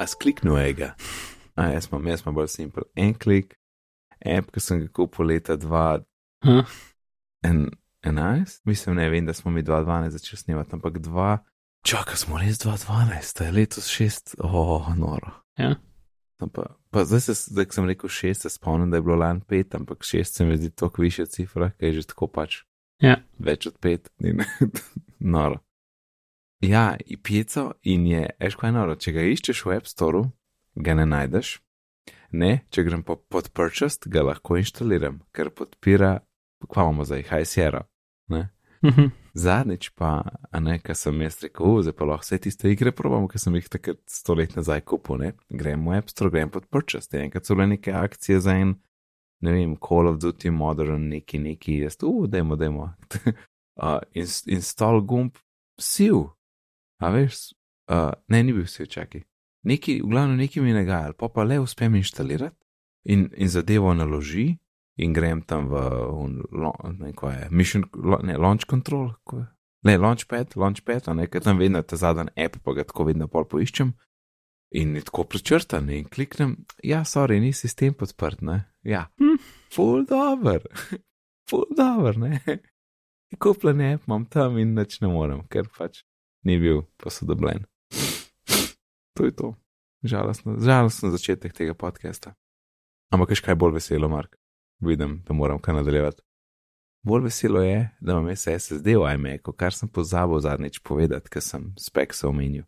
a skliknujega. A jaz imam, jaz imam bolj simpel. En klik, app, ki sem ga kupil leta 2011, Huh? mislim, ne vem, da smo mi 2012 začeli snemati, ampak 2. Čakaj, smo res 2012, to je letos 6, oh, noro. Ja. No, Pa, pa zdaj, se, zdaj, sem rekel 6, se spomnim, da je bilo lani 5, ampak 6 se mi zdi toliko više cifra, ki je že tako pač Ja. več od 5, ni ne, noro. Ja, pico in je, veš kaj noro, če ga iščeš v App Store, ga ne najdeš. Ne, če grem pa pod purchased, ga lahko inštaliram, ker podpira, kva imamo zdaj, High Sierra. Ne? Mhm. Zadnjič pa, a ne, kar sem jaz rekel, "U, zdaj pa lahko vse tiste igre probam, ker sem jih takrat sto let nazaj kupil, ne. Grem v App Store, grem pod purchased, enkrat so bile neke akcije za en, ne vem, Call of Duty Modern, neki, neki, jaz, u, dajmo, dajmo. uh, inst, install gumb, siv, a veš, uh, ne, ni bil siv, čakaj. Neki, v glavnem neki mi nagajal, pa pa le uspem inštalirati in, in zadevo naloži in grem tam v, lo, ne kaj je, mission, ne, launch control, ko je. Ne, launchpad, launchpad, a ne, ker tam vedno ta zadnji app, pa ga tako vedno pol poiščem. In je tako prečrtan in kliknem, ja, sorry, ni sistem podprt, ne. Ja, Hm. full dobro, full dobro, ne. Kupljen app imam tam in nič ne morem, ker pač ni bil posodobljen. To je to. Žalostno, žalostno začetek tega podcasta. Ampak kaj bolj veselo, Mark? Vidim, da moram kar nadaljevati. Bolj veselo je, da imam SSD v iMacu, kar sem pozabil zadnjič povedati, ker sem speks omenil.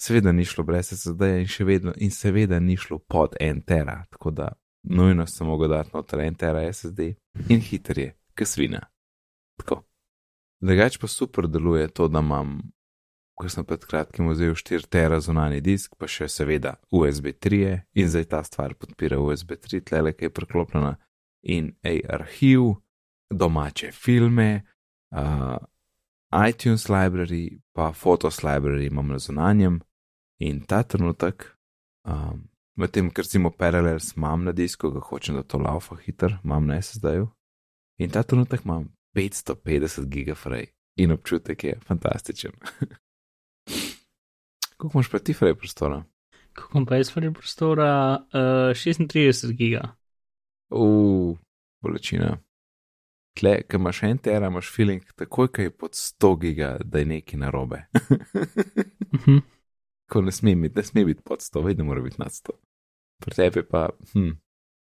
Seveda ni šlo brez SSD in še vedno, in seveda ni šlo pod 1 tera, tako da nujno sem mogel dati noter 1 tera SSD in hiter je, kot svina. Tako. Drugač pa super deluje to, da imam, ko sem pred kratkim vzel 4 tera zunani disk, pa še seveda USB 3 in zdaj ta stvar podpira USB 3, tlele, ki je preklopljena in ej arhiv, domače filme, uh, iTunes library, pa Photos library imam na zunanjem in ta trenutek, um, medtem ker recimo Parallels imam na disku, ga hočem, da to laufa hiter, imam na SSD-ju in ta trenutek imam 550 gigafrej in občutek je fantastičen. Kako imaš pa ti frej prostora? Kako pa jaz vrnem prostora? Uh, 36 giga. Uf, bolečina. Tle, ki imaš en tera, imaš feeling, takoj, ko je pod 100 giga, da je nekaj narobe. Mhm. Ko ne sme biti, ne sme biti pod 100, vedno mora biti nad 100. Pri tebi pa, hm,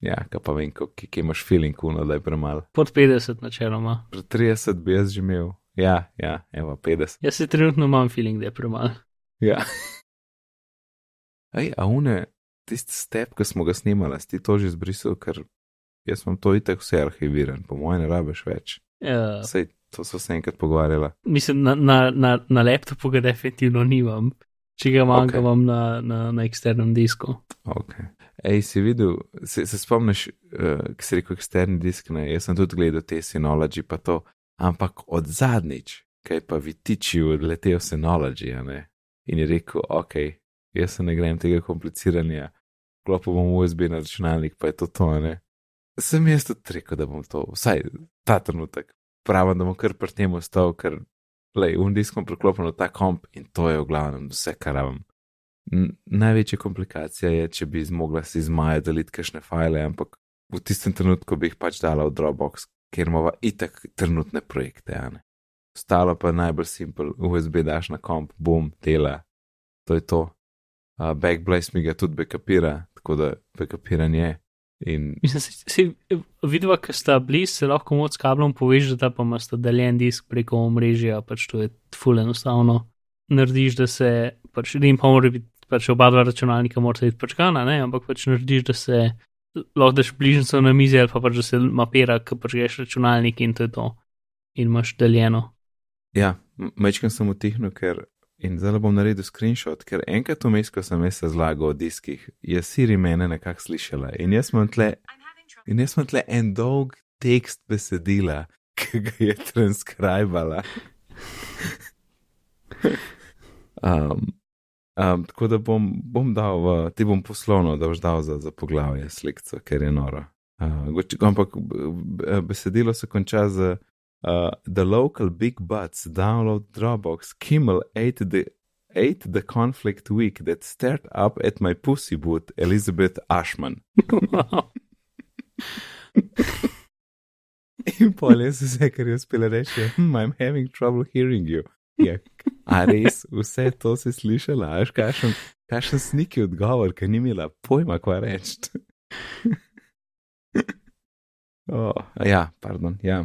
ja, kaj pa vem, ko- kje kje imaš feeling, kuno, da je premalo. Pod 50 načeloma. Pri 30 bi jaz že imel, ja, ja, evo 50. Jaz se trenutno imam feeling, da je premalo. Ja. Ej, a une, tisti step, ki smo ga snimali, si ti to že zbrisal, ker jaz sem to itek vse arhiviran, po mojem ne rabiš več. Uh, Sej, to so se enkrat pogovarjala. mislim, na, na, na, na laptopu ga definitivno nimam. Če ga manjka, Ok. imam na, na, na eksternem disku. Ok. Ej, si videl, se, se spomniš, uh, ki si rekel eksterni disk, ne, jaz sem tudi gledal te Synology pa to, ampak od zadnjič, kaj pa vitiči odletel Synology, a ne, in je rekel, ok, jaz se ne grem tega kompliciranja, klopil bom USB na računalnik, pa je to to, a ne. Sem jaz tudi rekel, da bom to, vsaj ta trenutek, pravim, da bom kar pri tem ostal, ker, lej, un diskom priklopil na ta komp in to je v glavnem vse, kar. N- Največja komplikacija je, če bi zmogla si z Maja deliti kakšne file, ampak v tistem trenutku bi jih pač dala v Dropbox, ker imamo itak trenutne projekte, a ne. Ostalo pa je najbolj simpel, USB daš na komp, bum, dela, to je to. Uh, Backblaze mi ga tudi backupira, tako da backupiranje je. In Mislim, si, si vidva, ker sta blizu, se lahko moc kablom povežeta, pa imaš deljen disk preko omrežja, pač to je ful enostavno. Narediš, da se, pač rim pa mora biti, pač oba dva računalnika morata biti počkana, ne, ampak pač narediš, da se lahko daš bližnjico na mizi ali pa pač, da se mapira, ko pač greš računalnik in to je to. In imaš deljeno. Ja, mečkam sem utihnil, ker in zdaj bom naredil screenshot, ker enkrat vmes, ko sem se zlagal o diskih, je Siri mene nekako slišala in jaz imam tle In jaz sem tle en dolg tekst besedila, ki ga je transkribala. um, um, tako da bom, bom dal, v, ti bom poslovno, dal za, za poglavje slikco, ker je noro. Uh, goč- ampak besedilo se konča z uh, The local big butts download Dropbox, Kimmel ate the, hate the conflict week that stared up at my pussy boot, Elizabeth Ashman. In pol je vse, kar je uspela reči, hm, I'm having trouble hearing you. Ja, a res, vse to si slišala, až kašen, kašen sniki odgovor, ker ni imela pojma, kva reči. oh, ja, pardon, ja.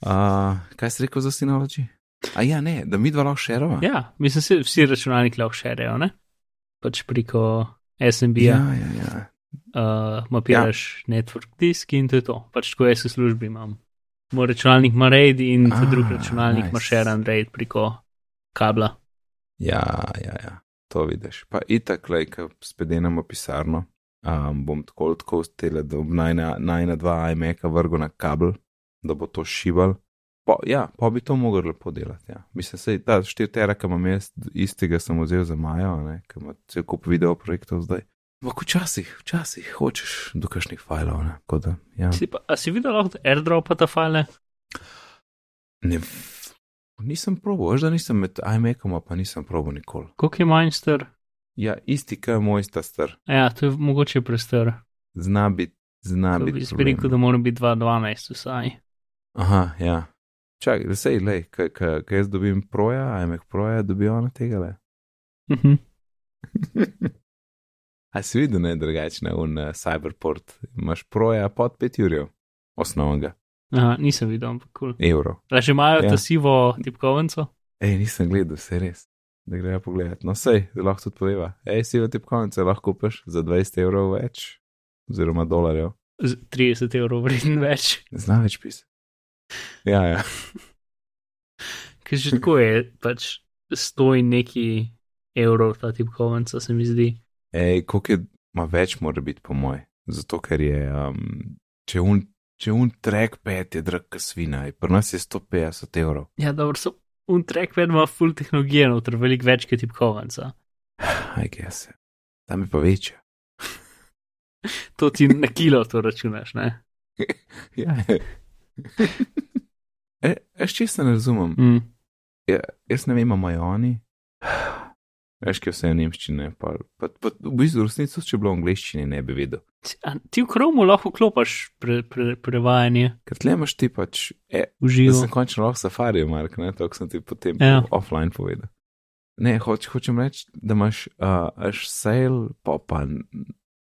Uh, kaj si rekel za sinology? A ja, ne, da mi dva lahko šerova. Ja, mislim, da vsi računalniki lahko šerejo, ne? Pač preko SMB-ja. ja, ja. ja. uh, mapiraš ja. network disk in to je to. Pač tako jaz v službi imam. Moj računalnik ima RAID in ah, drug računalnik nice. ima shared RAID preko kabla. Ja, ja, ja, to vidiš. Pa itak, le, ko spet enamo pisarno, um, bom tako tako stele, da bom najna dva iMac-a vrgo na kabel, da bo to šival. Pa, ja, pa bi to mogel lepo delati. Ja. Mislim, da štiri tera, ki imam jaz, istega sem vzel za Majo, ki ima cel kup video projektov zdaj. Ampak včasih, včasih hočeš do kakšnih fajlov. Da, ja. si pa, si videl lahko airdropa ta file? Ne, nisem probil, že da nisem med iMacom, pa nisem probil nikoli. Koliko je manj star? Ja, isti, kaj je moj sta star. Ja, to je mogoče prestar. Zna biti, zna biti. Bi rekel, da mora biti 2.12 vsaj. Aha, ja. Čak, da sej, lej, kaj jaz dobim proja, iMac proja, dobijo na tega le. Mhm. A si videl, ne drugačne, un uh, Cyberport, imaš proja pod 5 ur, osnovnega. Aha, nisem videl, ampak kul. Cool. Euro. A že imajo ja. ta sivo tipkovnico? Ej, nisem gledal, vse res. Da grejo pogledat. No, sej, lahko tudi poveva. Ej, sivo tipkovnico lahko kupiš za 20 evrov več, oziroma dolarjev. Z 30 evrov vreden več. Zna več pisati. Ja, ja. Ker že tako je, pač stoji neki evrov ta tipkovnica, se mi zdi. Ej, koliko je, ima več, mora biti po moj. Zato, ker je, um, če un, če un trek pet je drag kasvina, pri nas je 150 evrov. Ja, dobro, so un trek pet ima full tehnologije, noter veliko več kot tipkovnica. Aj, kaj se. Tam je pa večja. to ti na kilo to računaš, ne? ja, e, Eš čisto ne razumem. Mm. Ja, jaz ne vem, imajo oni. Veš, kaj vse je nemščine. Pa, pa, pa, v bistvu, resnico, če bi bilo v angleščini, ne bi vedel. A, ti v kromu lahko klopaš pre, pre, prevajanje. Ker tle imaš ti pač. E, Uživo. Jaz sem končno lahko safari, Mark, ne, to sem ti potem Ja. offline povedal. Ne, hoč, hočem reči, da imaš uh, sale, pa pa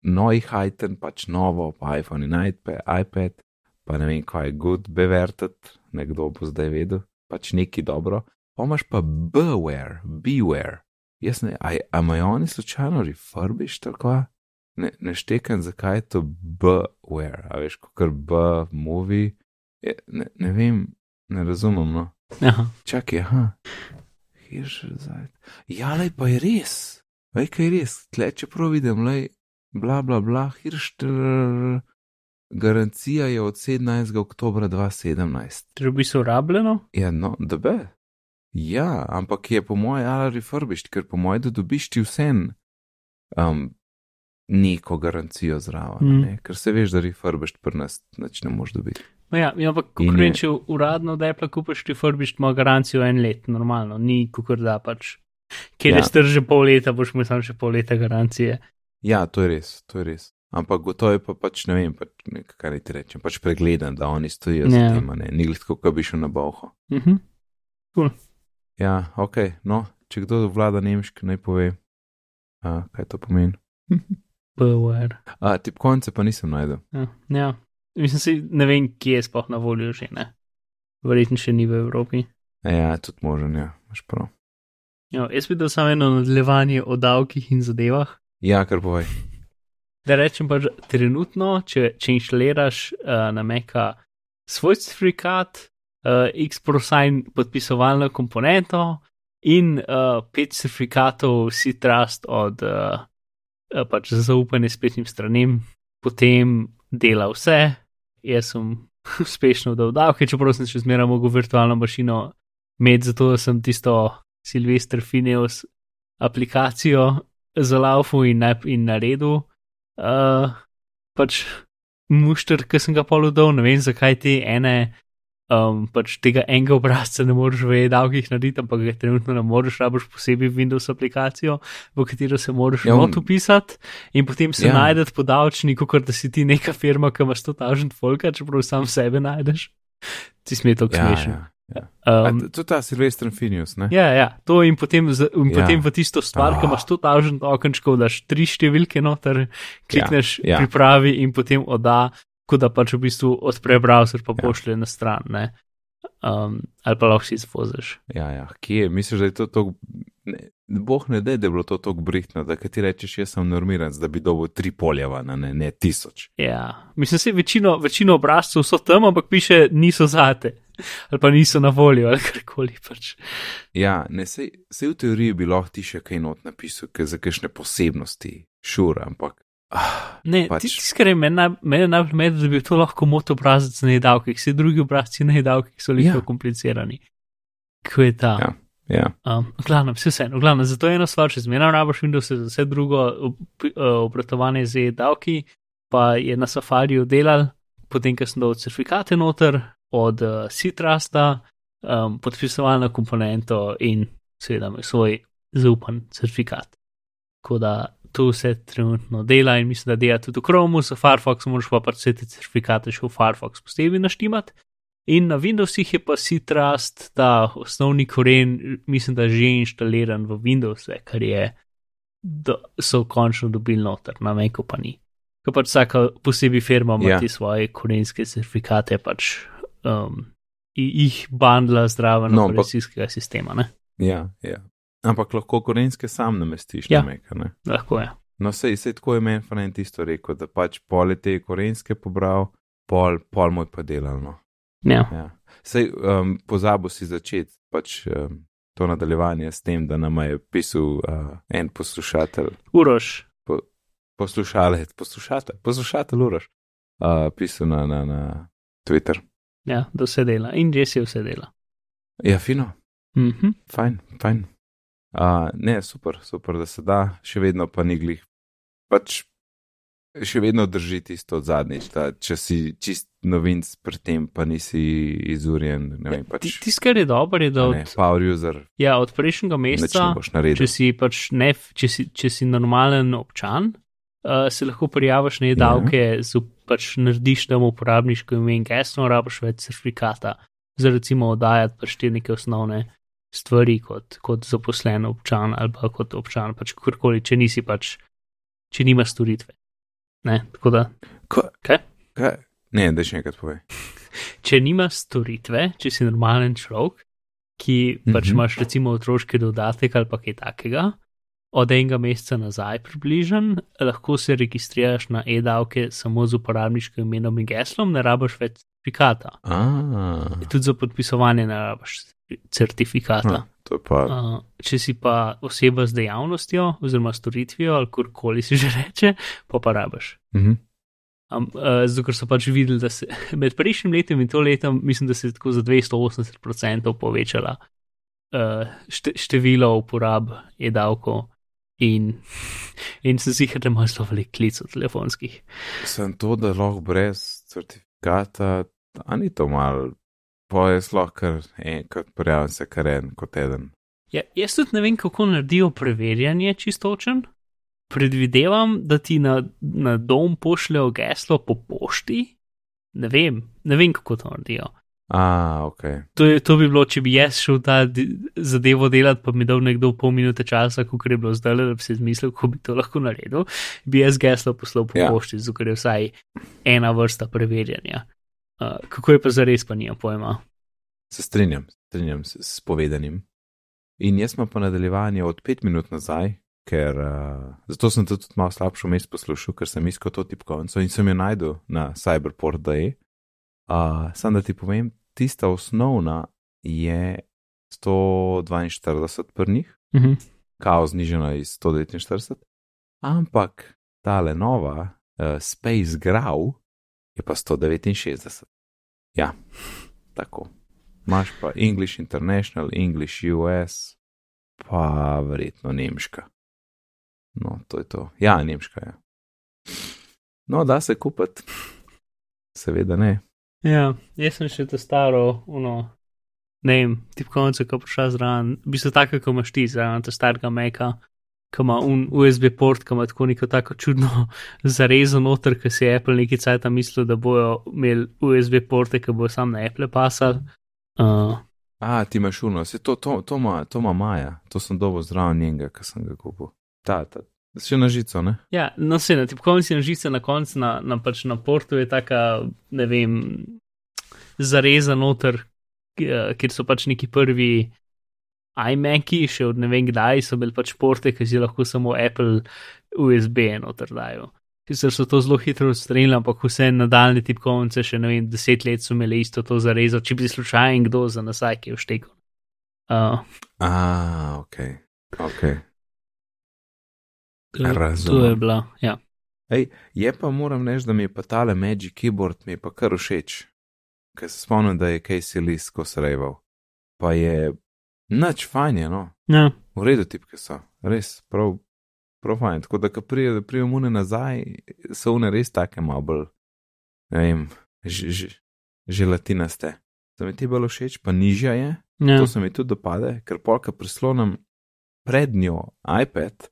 novi hajten, pač novo, pa iPhone in iPad, iPad pa ne vem, kaj je good bevertet, nekdo bo zdaj vedel, pač neki dobro. Pa imaš pa beware, beware. Jaz ne, a a imajo oni slučajno refurbish tako? Ne, ne štekam, zakaj je to beware, a veš, kot B movie. Je, ne, ne vem, ne razumem, no. Aha. Čakaj, aha. Hirš zdaj. Ja, lej pa je res. Vej, kaj je res. Tle, čeprav vidim, lej, bla bla bla, hirš. Trrr, Garancija je od 17. oktober 2017. Če bi se urabljeno? Ja, no, da be. Ja, ampak je po mojem ali refurbišt, ker po mojem, da dobiš ti vsem um, neko garancijo zraven, Mm. mm. ker se veš, da refurbišt pri nas nič ne moš dobiti. No ja, ampak In je- konkurenče uradno, da je pa kupiš ti furbišt, ima garancijo en let, normalno, ni kukar da pač. Ker Ja. je star že pol leta, boš imel samo še pol leta garancije. Ja, to je res, to je res. Ampak gotovo je pa pač, ne vem, pač, nek- kaj ti rečem, pač pregledan, da oni stojijo za Ja. tem, a ne, ni tako, kot bi šel na boho. Mhm. Ja, ok, no, če kdo vlada nemški, naj pove, uh, kaj to pomeni. Beware. A, tipkovnice pa nisem najdel. Ja, ja. Mislim, si, ne vem, kje je sploh na voljo že, ne. Verjetno še ni v Evropi. Ja, tudi možen, ja, imaš prav. Ja, jaz videl samo eno nadaljevanje o davkih in zadevah. Ja, kar povej. Da rečem pač, trenutno, če, če inštaliraš uh, na Meka svoj certifikat, uh, X-Prosign podpisovalno komponento in uh, pet certifikatov C-Trust od uh, pač za zaupanje spletnim stranem, potem dela vse. Jaz sem uspešno dal davke, čeprav sem še zmeraj mogel virtualno mašino imeti, zato sem tisto Silvestr Fineos aplikacijo za laufu in, in naredil. Uh, pač mušter, ki sem ga poludal, ne vem zakaj te ene um, pač tega enega obrazca ne moreš v e-davkih narediti, ampak ga trenutno ne moreš, rabiš posebej Windows aplikacijo, v katero se moraš Ja, ja, on- not upisati in potem se Ja. najdeš po davčniku, kot da si ti neka firma, ki ima 100 tažen folka, čeprav sam sebe najdeš. Ti smej to Ja, smešno. ja. A, Um, to je ta Silvestr Finius, ne? Ja, ja, to in potem, z, in Ja. potem v tisto stvar, ki Ah. imaš 100 tažen okenčkov, daš tri številke noter, klikneš, Ja, ja, ja. ja. pripravi in potem odda, kot da pač v bistvu odpre browser pa Ja. pošlje na stran. Ne? Um, ali pa lahko si izvoziš. Ja, ja. Kje je? Misliš, da je to tako. Boh ne da, da je bilo to tako brihtno, da ti rečeš, jaz sem normiran, da bi dobil tri poljeva, ne, ne tisoč. Ja, mislim, da večino, večino obrazcev so tam, ampak piše, niso zate. Ali pa niso na voljo, ali karkoli pač. Ja, ne, sej, sej v teoriji bi lahko ti še kaj not napisal, ker za kakšne posebnosti, šur, ampak. Ah, Ne, Pač- pač. tisto, kar je meni naj- najbolj med, da bi to lahko mot obrazec na jedavkih, vsi drugi obrazci na jedavkih so Ja. ja. komplicirani. Ko je ta. Ja. ja. Um, v glavnem, vse vseeno, v glavnem, zato je ena stvar, če zmeraj rabiš Windows, za vse drugo op- eh, obratovanje z davki, pa je na Safariju delal, potem, ko sem dal certifikate noter od uh, Citrusta, um, podpisovalno komponento in seveda svoj zaupan certifikat. Tako da to vse trenutno dela in mislim, da dela tudi v Chromu, za Firefox moraš pa pač vse te certifikate še v Firefox posebej naštimati. In na Windowsih je pa Citrust, ta osnovni koren, mislim, da že inštaliran v Windows, kar je, da so končno dobili noter, na Macu pa ni. Ker pač vsaka posebej firma ima Ja. ja. te svoje korenske certifikate, pač um, jih bandla zdraven No, no, ampak- operacijskega sistema, ne? ja, ja. Ampak lahko korenske sam namestiš Ja. na meka, ne? Lahko je. No, sej, sej tako je meni fajn tisto rekel, da pač pol je te korenske pobral, pol, pol moj pa delal. No. Ja. Ja. Sej, um, pozabil si začeti pač um, to nadaljevanje s tem, da nam je pisal uh, en poslušatelj, Uroš, poslušalec, poslušatelj, poslušatelj uraš, uh, pisal na, na, na Twitter. Ja, da vse dela in že si vse dela. Ja, fino, Mhm. fajn, fajn. Uh, ne, super, super, da se da, še vedno pa ni glih. Pač še vedno drži tisto od zadnjič, da če si čist novinc pri tem, pa nisi izurjen, vem, pač. Ti- Tisto, kar je dobro, je, da od, ne, power user, ja, od prejšnjega meseca če si pač ne, če si, če si normalen občan, uh, se lahko prijaviš na davke, ja. Pač narediš tam uporabniško ime in geslo, rabiš več certifikata, za recimo oddajati pač te neke osnovne stvari kot, kot zaposlen občan ali pa kot občan, pač kakorkoli, če nisi pač, če nima storitve. Ne, tako da, Ko, Kaj? kaj? Ne, da še enkrat povej. če nima storitve, če si normalen človek, ki pač Mhm. imaš recimo otroški dodatek ali pa kaj takega, od enega meseca nazaj približen, lahko se registriraš na e-davke samo z uporabniškim imenom in geslom, ne rabiš več certifikata. A, Tudi za podpisovanje ne rabiš certifikata. a, to je pa. Uh, če si pa oseba z dejavnostjo oziroma storitvijo ali kurkoli si že reče, pa pa rabiš. Mhm. Um, uh, zato, ker so pač videli, da se med prejšnjim letom in to letom, mislim, da se je tako za 280% povečala uh, šte, število uporab e-davkov. In, in sem si jih, da imaš zelo velik klic od telefonskih. Sem to, da lahko brez certifikata, a ni to mal, pa je lahko kar enkrat prijavim se kar en kot eden. Ja, jaz tudi ne vem, kako naredijo preverjanje čistočen. Predvidevam, da ti na, na dom pošljajo geslo po pošti. Ne vem, ne vem, kako to naredijo. A, ok. To, je, to bi bilo, če bi jaz šel ta zadevo delati, pa mi dal nekdo pol minute časa, kot je bilo zdaj, da bi si izmislil, kako bi to lahko naredil, bi jaz geslo poslal po Ja. pošti, zato je vsaj ena vrsta preverjanja. Uh, kako je pa zares, pa nima pojma. Se strinjam, strinjam se s povedanim. In jaz sem pa nadaljevanje od pet minut nazaj, ker uh, zato sem tudi malo slabšo mest poslušal, ker sem iskal to tipkovnico in sem jo najdel na cyberport.de. Uh, sam da ti povem, tista osnovna je 142 prnih, Mhm. kao znižena iz 149, ampak tale nova, uh, Space Grau, je pa 169. Ja, tako. Imáš pa English International, English US, pa verjetno nemška. No, to je to. Ja, nemška je. Ja. No, da se kupiti. Seveda ne. Ja, jaz sem še te staro, uno, ne vem, tipkovnico, ko prišla zraven, v bistvu tako, kot imaš ti zraven, ta starega meka, ki ima un USB port, ki ima tako neko tako čudno zarezo noter, ki si je Apple neki cajt mislil, da bojo imeli USB porte, ki bojo sam na Apple pasal. Uh, A, ti imaš uno, se to, to, to to ima Maja, to sem dobo zraven njega, ki sem ga kupil. Ta, ta, še na žico, ne? ja, no se na tipkovnici na žice na koncu, na, na pač na portu je taka, ne vem, zareza noter, ki- kjer so pač neki prvi iMaki, še od ne vem kdaj so bili pač porte, ki si lahko samo Apple USB noter dajo. Sicer so to zelo hitro odstranili, ampak vse nadaljne tipkovnice, še ne vem, deset let so imeli isto to zarezo, če bi slučajno kdo za nasaj, ki je vštekel. Uh, A, ok, ok. To, to Razumem. je bila, ja. Ej, je pa moram reči, da mi je pa tale Magic Keyboard mi je pa kar všeč. Ker se spomnim, da je Casey List ko sreval. Pa je nič fajn, je, no. ja. V redu tipke so, res, prav, prav fajn. Tako da, ko prije, da prijem une nazaj, so une res take malo bolj, ne vem, želatinaste. To mi ti bolj všeč, pa nižja je, ja. to se mi tudi dopade, ker polka prislonem pred njo iPad,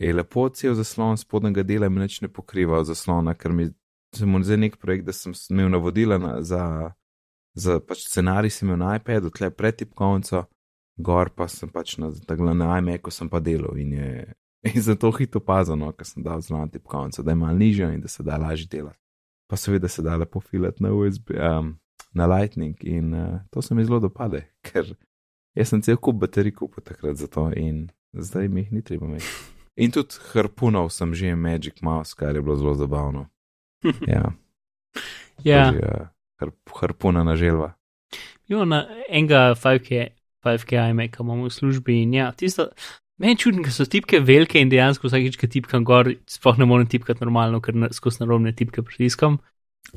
lepo cel zaslon spodnjega dela mi nič ne pokriva zaslona, ker mi se mu zdaj nek projekt, da sem imel navodila na, za, za pač scenarij, sem imel na iPadu, tle pred tipkovnico, gor pa sem pač na, takle na iMacu sem pa delal in je in zato hitro opazano, ker sem dal zelo tipkovnico, da je malo nižja in da se da lažje delati. Pa seveda se da lepo filati na USB, um, na Lightning in uh, to se mi zelo dopade, ker jaz sem cel kup baterij kupil takrat za to in zdaj mi jih ni treba imeti. In tudi harpunov sem že Magic Mouse, kar je bilo zelo zabavno. Ja, ja. že, uh, har, harpuna na želva. Jo, na enega 5K, 5K iMac imamo v službi in ja, tisto. Meni je čudno, ker so tipke velike in dejansko vsakeč, ko tipkam gor, sploh ne morem tipkati normalno, ker na, skozi narobne tipke pritiskam.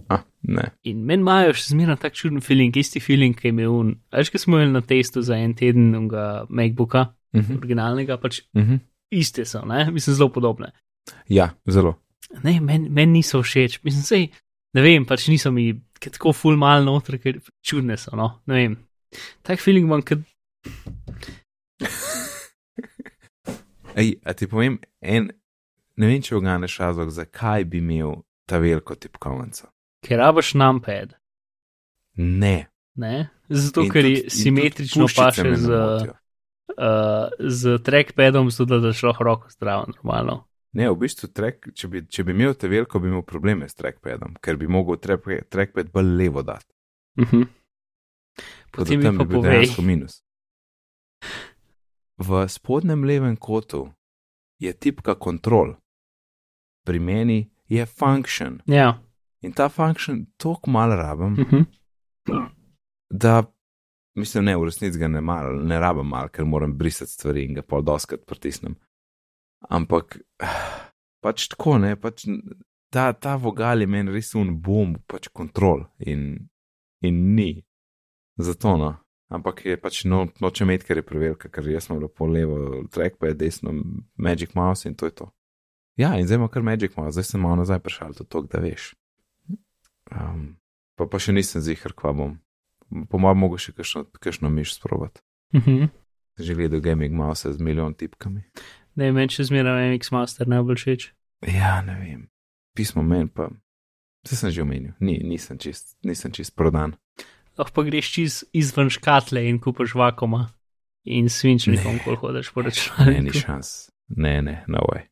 Ah, ne. In meni imajo še zmeraj tak čuden feeling, isti feeling, ki je imel un. Veš, ki smo imeli na testu za en teden unga MacBooka, Uh -huh. originalnega, pač Uh -huh. Iste so, ne, mislim, zelo podobne. Ja, zelo. Ne, meni men niso všeč, mislim, sej, ne vem, pač niso mi tako ful mal noter, ker čudne so, no, ne vem. Tak feeling imam, ker Ej, a ti povem, en, ne vem, če oganeš razlog, zakaj bi imel ta veliko tipkovnico. ker rabaš numpad. Ne. Ne? Zato, In ker tudi- je simetrično paše z, motijo. Uh, z trackpadom, zato da daš lahko roko zdravo, normalno. Ne, v bistvu, track, če, bi, če bi imel te veliko, bi imel probleme s trackpadom, ker bi mogel track, trackpad bolj levo dati. Uh -huh. Tako da Potem mi tam pa bi bil dejansko minus. V spodnjem levem kotu je tipka control, pri meni je function Ja. in ta function toliko malo rabim, Uh -huh. da mislim, ne, v resnici ga ne, mal, ne rabim mal, ker moram brisati stvari in ga pol doskrat pritisnem. Ampak pač tako ne, pač ta, ta vogal je meni res un bom, pač kontrol in, in ni. Zato no. Ampak je pač no, noče imeti, ker je prevelika, ker jaz sem lepo levo, trackpad, desno, Magic Mouse in to je to. Ja, in zdaj imam kar Magic Mouse, zdaj sem malo nazaj prišel do tega, da veš. Um, pa pa še nisem zihar, kva bom. Po mojem mogo še kakšno, kakšno miš sprovat. Uh -huh. Že gledal gaming mouse z milijon tipkami. Ne, meni še zmeraj MX Master najbolj všeč. Ja, ne vem. Pismo meni pa. Vse sem že omenil, Ni, nisem čist, nisem čist prodan. Lahko pa greš čez izven škatle in kupaš vakoma in svinčnikom, ko hodiš po Ne, ni računalniku. šans. Ne, ne, no way.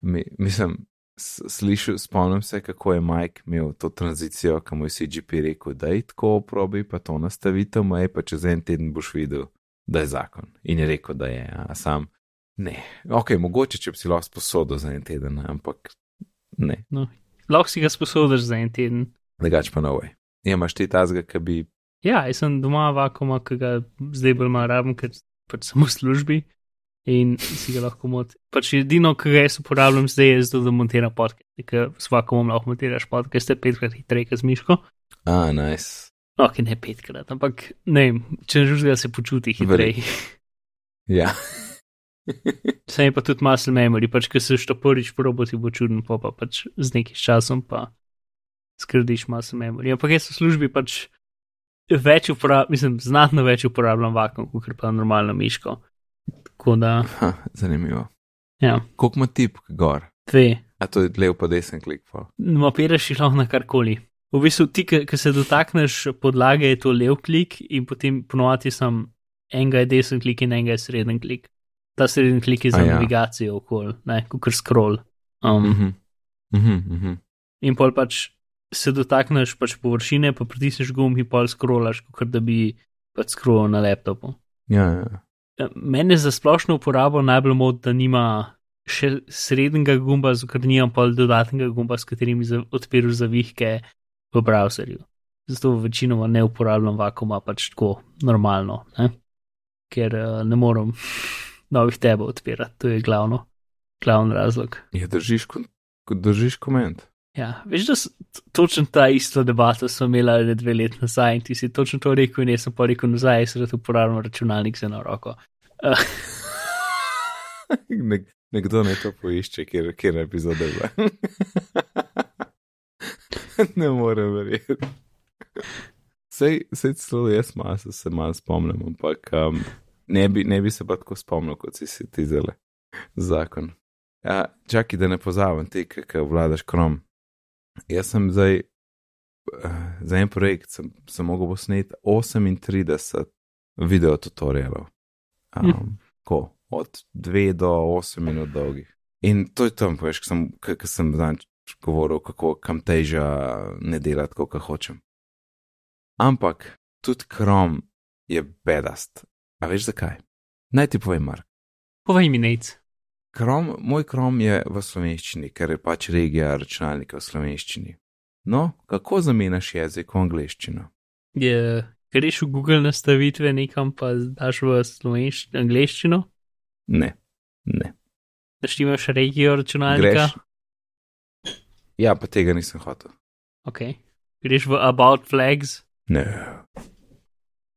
Mi, mislim, slišal, spomnim se, kako je Mike imel to tranzicijo, ko mu je CGP rekel, da je tako probi, pa to nastavitev, maj pa čez en teden boš videl, da je zakon. In je rekel, da je, a sam. Ne, ok, mogoče, če bi si lahko sposodil za en teden, ampak ne, Lahko si ga sposodiš za en teden. drugač pa no way. Ja, imaš ti tazga, ki bi. Ja, jaz sem doma vakoma, ki ga zdaj bolj malo rabim, ker pač sem v službi in si ga lahko moti. Pač edino, kar jaz uporabljam zdaj, je zato, da montiram podcast, ker s vakomom lahko montiraš podcast, je petkrat hitreje kot z miško. A, nice. No, ki ne petkrat, ampak ne vem, če že da se počuti hitreje. Ja. Sam je pa tudi muscle memory, pač, ker se što prvič probo ti bo čuden, pa pa pač z nekim časom pa skrdiš maso memorije. Ampak jaz v službi pač več uporabljam, mislim, znatno več uporabljam vakum, kot pa normalno miško. Tako da, Ha, zanimivo. ja, Koliko ima tip gor? dve. A to je lev pa desen klik. Pa. Mapiraš jih lahko na karkoli. V bistvu ti, ki se dotakneš podlage, je to lev klik in potem ponovadi sem enega je desen klik in enega je sreden klik. Ta sreden klik je za A ja. ja. navigacijo okol, ne, kot scroll. Um, mm. Mhm. Mhm, mhm. In pol pač se dotakneš pač površine, pa pritisneš gumb in pol scrollaš, kot da bi pač scrollal na laptopu. Ja, ja. Eh, Mene za splošno uporabo najbolj moti, da nima še srednjega gumba, ker nimam pol dodatnega gumba, s katerim bi odpiral zavihke v browserju. Zato večinoma ne uporabljam vakuma pač tako normalno, ne? ker uh, ne morem novih tebe odpirati, to je glavno, glavni razlog. Ja, držiš, držiš koment. Ja, veš, da t- točno ta isto debato smo imeli ne dve leti nazaj in ti si točno to rekel in jaz sem pa rekel nazaj, jaz rad uporabljam računalnik za eno roko. Uh, Nek, nekdo ne to poišče, kjer, kjer epizode je bila. ne morem verjeti. Sej, sej celo jaz malo se, se malo spomnim, ampak um, ne, bi, ne bi se pa tako spomnil, kot si si ti zele zakon. Ja, čakaj, da ne pozavem ti, ki vladaš krom. Jaz sem zdaj eh, za en projekt, sem, sem mogel posneti 38 video tutorialov. Um, ko, od 2 do 8 minut dolgih. In to je tam, veš, ko sem, ko sem zanj govoril, kako kam teža ne delati, kot hočem. Ampak tudi krom je bedast. A veš zakaj? Naj ti povem, Mark. povej mi nec. Krom, moj krom je v slovenščini, ker je pač regija računalnika v slovenščini. No, kako zamenjaš jezik v angleščino? Je, greš v Google nastavitve nekam, pa daš v slovenščino, angliščino, Ne, ne. da štimaš regijo računalnika. Greš. Ja, pa tega nisem hotel. Okay. Greš v About Flags. Ne.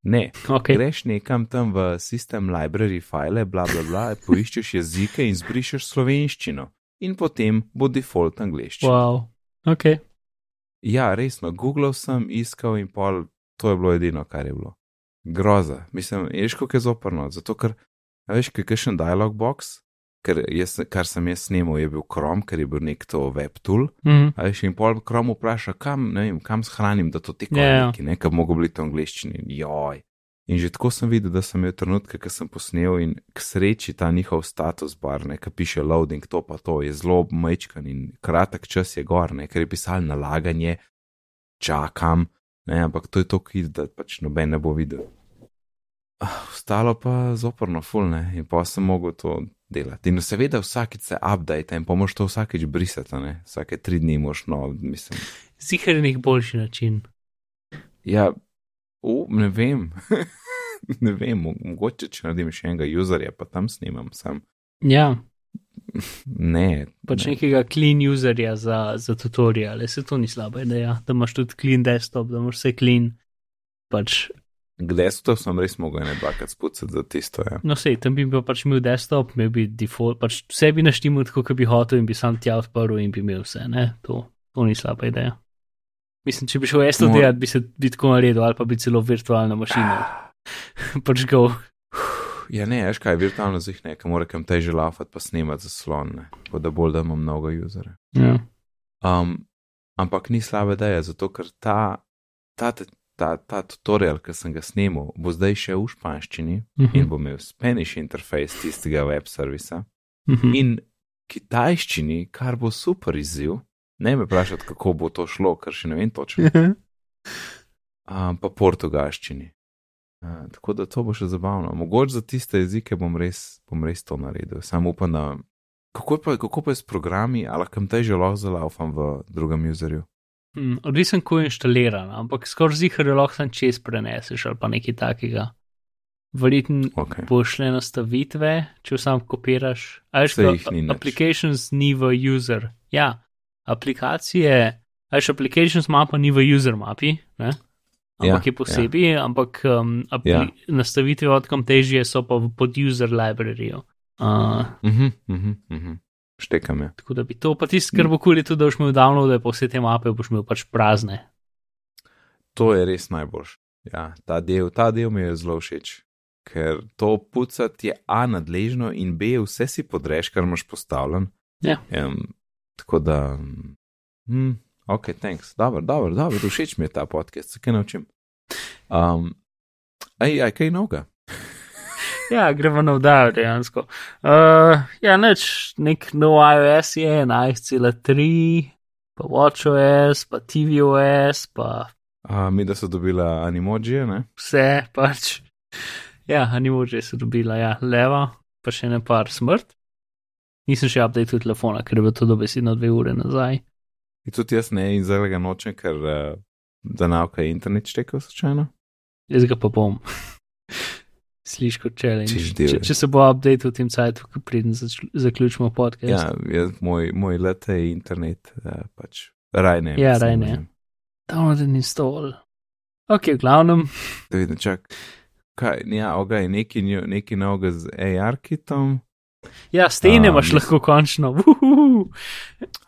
Ne, Okay. greš nekam tam v sistem library file, bla bla bla, poiščeš jezike in zbrišeš slovenščino. In potem bo default angliščina. Wow. Okay. Ja, resno, Google sem iskal in pol, to je bilo edino, kar je bilo. Groza, mislim, veš, kako je zoprno, zato ker, veš, kaj je še en dialog box, ker jaz, kar sem jaz snimal, je bil Chrome, ker je bil nek to web tool, Mm. a veš, in pol Chrome vpraša, kam, ne vem, kam shranim, da to Ja, ja. korniki, ne, kam mogo biti v angliščini, joj. In že tako sem videl, da sem imel trenutke, ki sem posnel in k sreči ta njihov status bar, ne, ki piše loading, to pa to, je zelo majčkan in kratek čas je gor, ne, ker je pisal nalaganje, čakam, ne, ampak to je to, ki da pač noben ne bo videl. Ah, Ostalo pa zoporno fulne in pa sem mogel to delati. In seveda vsakič se update in pa moš to vsakič brisati, ne, vsake tri dni moš no, mislim. Zihar je nek boljši način. Ja, u, ne vem. ne vem, mo- mogoče če naredim še enega userja, pa tam snimam sam. Ja, Ne, pač ne. nekega clean userja za, za tutoriale, se to ni slaba ideja, da imaš tudi clean desktop, da imaš vse clean. Pač, To sem res mogel ne dvakrat spucati za tisto, ja. no, sej, tam bi bil pač imel desktop, imel bi default, pač vse bi naštimal tako, kot bi hotel in bi sam tja odprl in bi imel vse, ne, to, to ni slaba ideja. Mislim, če bi šel jaz to Mor- delati, bi se bi tako naredil, ali pa bi celo virtualno mašino. pač go. Ja, ne, veš kaj, virtualno zih ne, ker mora kam teže lafati pa snemati zaslon, ne, tako da bolj da imam mnogo userja. Ja. Um, ampak ni slaba ideja, zato ker ta, ta, ta, ta, ta tutorial, ki sem ga snimal, bo zdaj še v španščini Mhm. in bo imel Spanish interface tistega web servisa Mhm. in kitajščini, kar bo super izziv. Ne me vprašati, kako bo to šlo, ker še ne vem točno. Um, pa portugalščini. Uh, tako da to bo še zabavno. Mogoče za tiste jezike bom res, bom res to naredil. Sam upam, da. Kako pa, kako pa je s programi, ali kam te že lahko zalaufam v drugem userju? Hmm, odvisen, ko je inštaliran, ampak skoraj zihar je lahko čez preneseš ali pa nekaj takega. Verjetno Okay. boš le nastavitve, če sam kopiraš. A veš, Saj ko jih ni nič. applications ni v user. Ja, aplikacije, a veš, applications mapa ni v user mapi, ne? ampak Ja, je posebej, ja. ampak um, apli- Ja. nastavitve od kam težje so pa v- pod user libraryjo. Uh, Mhm, mhm, mhm. Štekam je. Tako da bi to, pa tisti, kar bo kul je tudi, da boš imel downloade, pa vse te mape boš imel pač prazne. To je res najboljš. Ja, ta del, ta del mi je zelo všeč. Ker to pucati je A nadležno in B vse si podreš, kar imaš postavljen. Ja. Um, tako da, hm, ok, thanks. Dobro, dobro, dobro, všeč mi je ta podcast, se kaj naučim. Um, aj, aj, kaj noga. Ja, gremo na vdajo dejansko. Uh, ja, neč, nek nov iOS je 11.3, pa WatchOS, pa tvOS, pa A, mi, da so dobila animojije, ne? vse pač. Ja, animoji so dobila, ja, leva, pa še ne par smrt. Nisem še updated telefona, ker je bilo to dobesedno dve ure nazaj. In tudi jaz ne, in zdaj ga nočem, ker uh, da nauka je internet štekel slučajno. Jaz ga pa bom. Sliš kot challenge. Če, če se bo update v tem cajtu, ko pridem zaključimo podcast. Ja, jaz, moj, moj lete je internet, uh, pač raj ne. Ja, raj ne. Download and install. Ok, v glavnem. Da vidim, čak. Kaj, ja, oga je neki, neki novega z AR-kitom. Ja, stene imaš mislim- lahko končno. Uhuhu.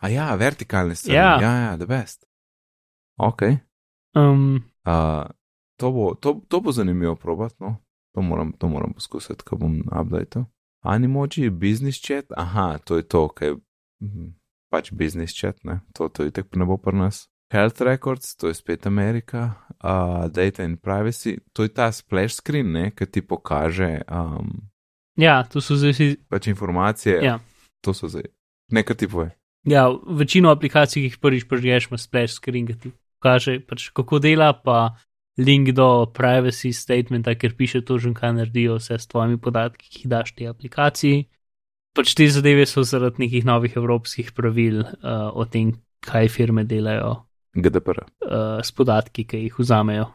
A ja, vertikalne strani. Ja. ja, ja, the best. Ok. Um, Uh, to, bo, to, to bo zanimivo probati, no. To moram, to moram poskusiti, ko bom updated. Animoji, business chat, aha, to je to, kaj je mhm, pač business chat, ne, to, to je tako ne bo pri nas. Health records, to je spet Amerika, uh, data and privacy, to je ta splash screen, ne, ki ti pokaže um, ja, to so zdaj vsi. pač informacije. Ja. To so zdaj. Nekaj ti pove. Ja, večino aplikacij, ki jih prvič prežgeš, ima splash screen, ki ti kaže, pač, kako dela, pa link do privacy statementa, ker piše točno, kaj naredijo vse s tvojimi podatki, ki jih daš tej aplikaciji. Pač te zadeve so zaradi nekih novih evropskih pravil uh, o tem, kaj firme delajo GDPR. uh, s podatki, ki jih vzamejo.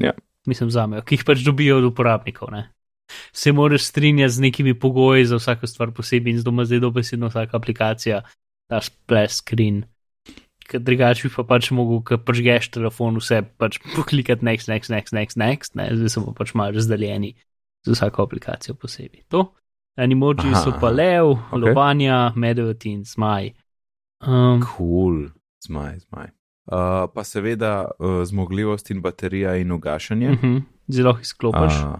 Ja. Mislim, vzamejo, ki jih pač dobijo od uporabnikov. Ne? Se moraš strinjati z nekimi pogoji za vsako stvar posebej in zdaj zdaj dobesedno vsaka aplikacija, ta splash screen. Ker drugače bi pa pač mogel, ko pržgeš telefon, vse pač poklikati next, next, next, next, next, ne? zdaj pa pač malo razdaljeni za vsako aplikacijo posebej. To. Animoji Aha, so pa lev, Ok. okay. lobanja, medved in zmaj. Um, Cool, zmaj, zmaj. Uh, pa seveda uh, zmogljivost in baterija in ugašanje. uh -huh, zelo jih izklopiš. Uh,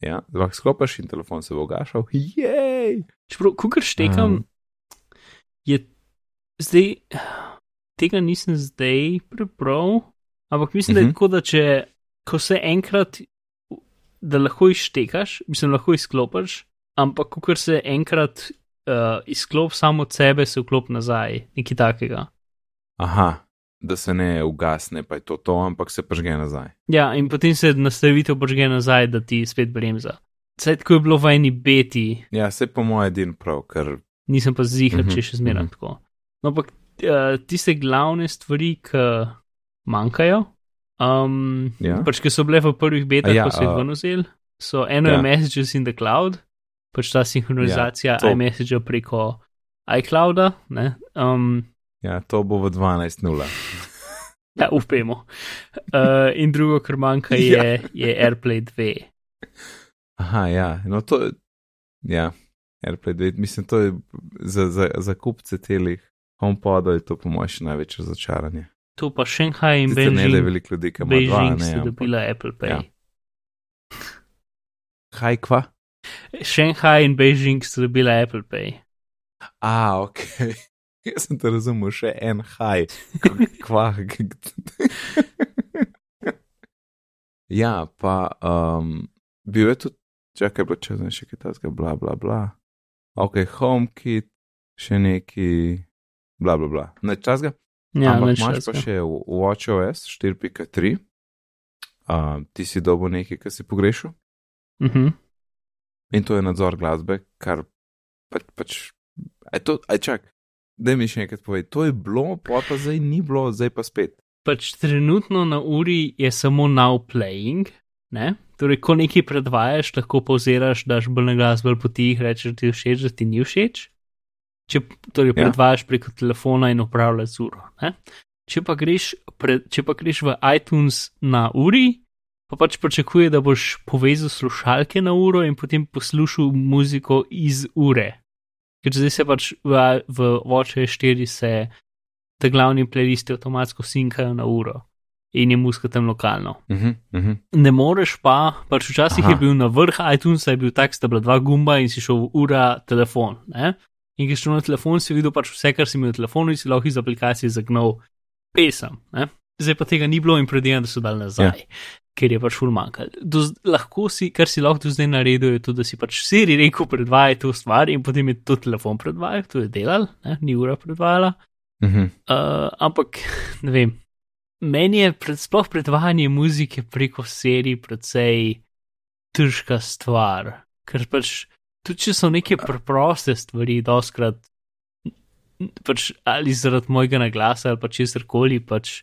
ja, lahko sklopiš in telefon se bo ugašal. Jej! Čeprav, ko kar štekam, Um. je zdaj, tega nisem zdaj prebral, ampak mislim, da je Mhm. tako, da če ko se enkrat, da lahko izštekaš, mislim, lahko izklopiš, ampak ko se enkrat uh, izklop samo od sebe, se vklop nazaj, nekaj takega. Aha, da se ne ugasne, pa je to to, ampak se pržge nazaj. Ja, in potem se nastavitev požge nazaj, da ti spet bremza. Saj tako je bilo v eni beti, Ja, se po mojem edin prav, ker nisem pa zihar, Mhm, če še zmeraj mhm. tako. No, ampak uh, tiste glavne stvari, ki manjkajo, um, Ja. pač ki so bile v prvih betah, ja, ko so jih ven vzeli, so eno Ja. je Messages in the Cloud, pač ta sinhronizacija ja, iMessage preko iClouda, ne, um, ja, to bo v 12.0. ja, upemo. Uh, in drugo, kar manjka, je, Ja. je AirPlay 2. Aha, ja, no to. Ja, AirPlay 2, mislim, to je za, za, za kupce telih HomePodov je to po mojem še največje začaranje. To pa Shanghai in Sicer ne, da je Beijing, veliko ljudi, ki ima dva, Beijing ne. sta ampak- dobila Apple Pay. ja. Kaj kva? Shanghai in Beijing sta dobila Apple Pay. A, ok. Jaz sem te razumel, še en haj. Kva. ja, pa um, bil je tudi, čakaj, bilo čez nekaj kitajskega, bla, bla, bla. Ok, HomeKit, še neki, bla, bla, bla. Ne čas ga. Ja, Ampak nič imaš pa še WatchOS 4.3. Uh, ti si dobil nekaj, kar si pogrešil. Mhm. In to je nadzor glasbe, kar pač. pač aj to, aj čak, da mi še enkrat povej, to je bilo, pa pa zdaj ni bilo, zdaj pa spet. Pač trenutno na uri je samo now playing, ne? Torej, ko nekaj predvajaš, lahko pauziraš, daš bolj na glas, bolj potih, rečeš, ti všeč, da ti ni všeč. Če torej, Ja. predvajaš preko telefona in upravljaš uro. Ne? Če pa, greš pred, če pa greš v iTunes na uri, pa pač pričakuje, da boš povezal slušalke na uro in potem poslušal muziko iz ure. Ker zdaj se pač v, v Watch 4 se te glavni playlisti avtomatsko sinkajo na uro in je muska tam lokalno. Uh -huh, uh -huh. Ne moreš pa, pač včasih Aha. je bil na vrh iTunes, je bil tak, sta bila dva gumba in si šel ura telefon. Ne? In ki si šel na telefon, si videl pač vse, kar si imel na telefonu in si lahko iz aplikacije zagnal pesem. Ne? Zdaj pa tega ni bilo in predvidevam, da so dal nazaj. Ja. Ker je pač ful manjkal. Lahko si, kar si lahko do zdaj naredil, je to, da si pač Siri rekel, predvajaj to stvar in potem je to telefon predvajal, to je delal, ne? ni ura predvajala. Uh -huh. Uh, ampak ne vem, meni je pred, sploh predvajanje muzike preko serij precej težka stvar. Ker pač tudi če so neke preproste stvari, doskrat pač ali zaradi mojega naglasa ali pa česar koli, pač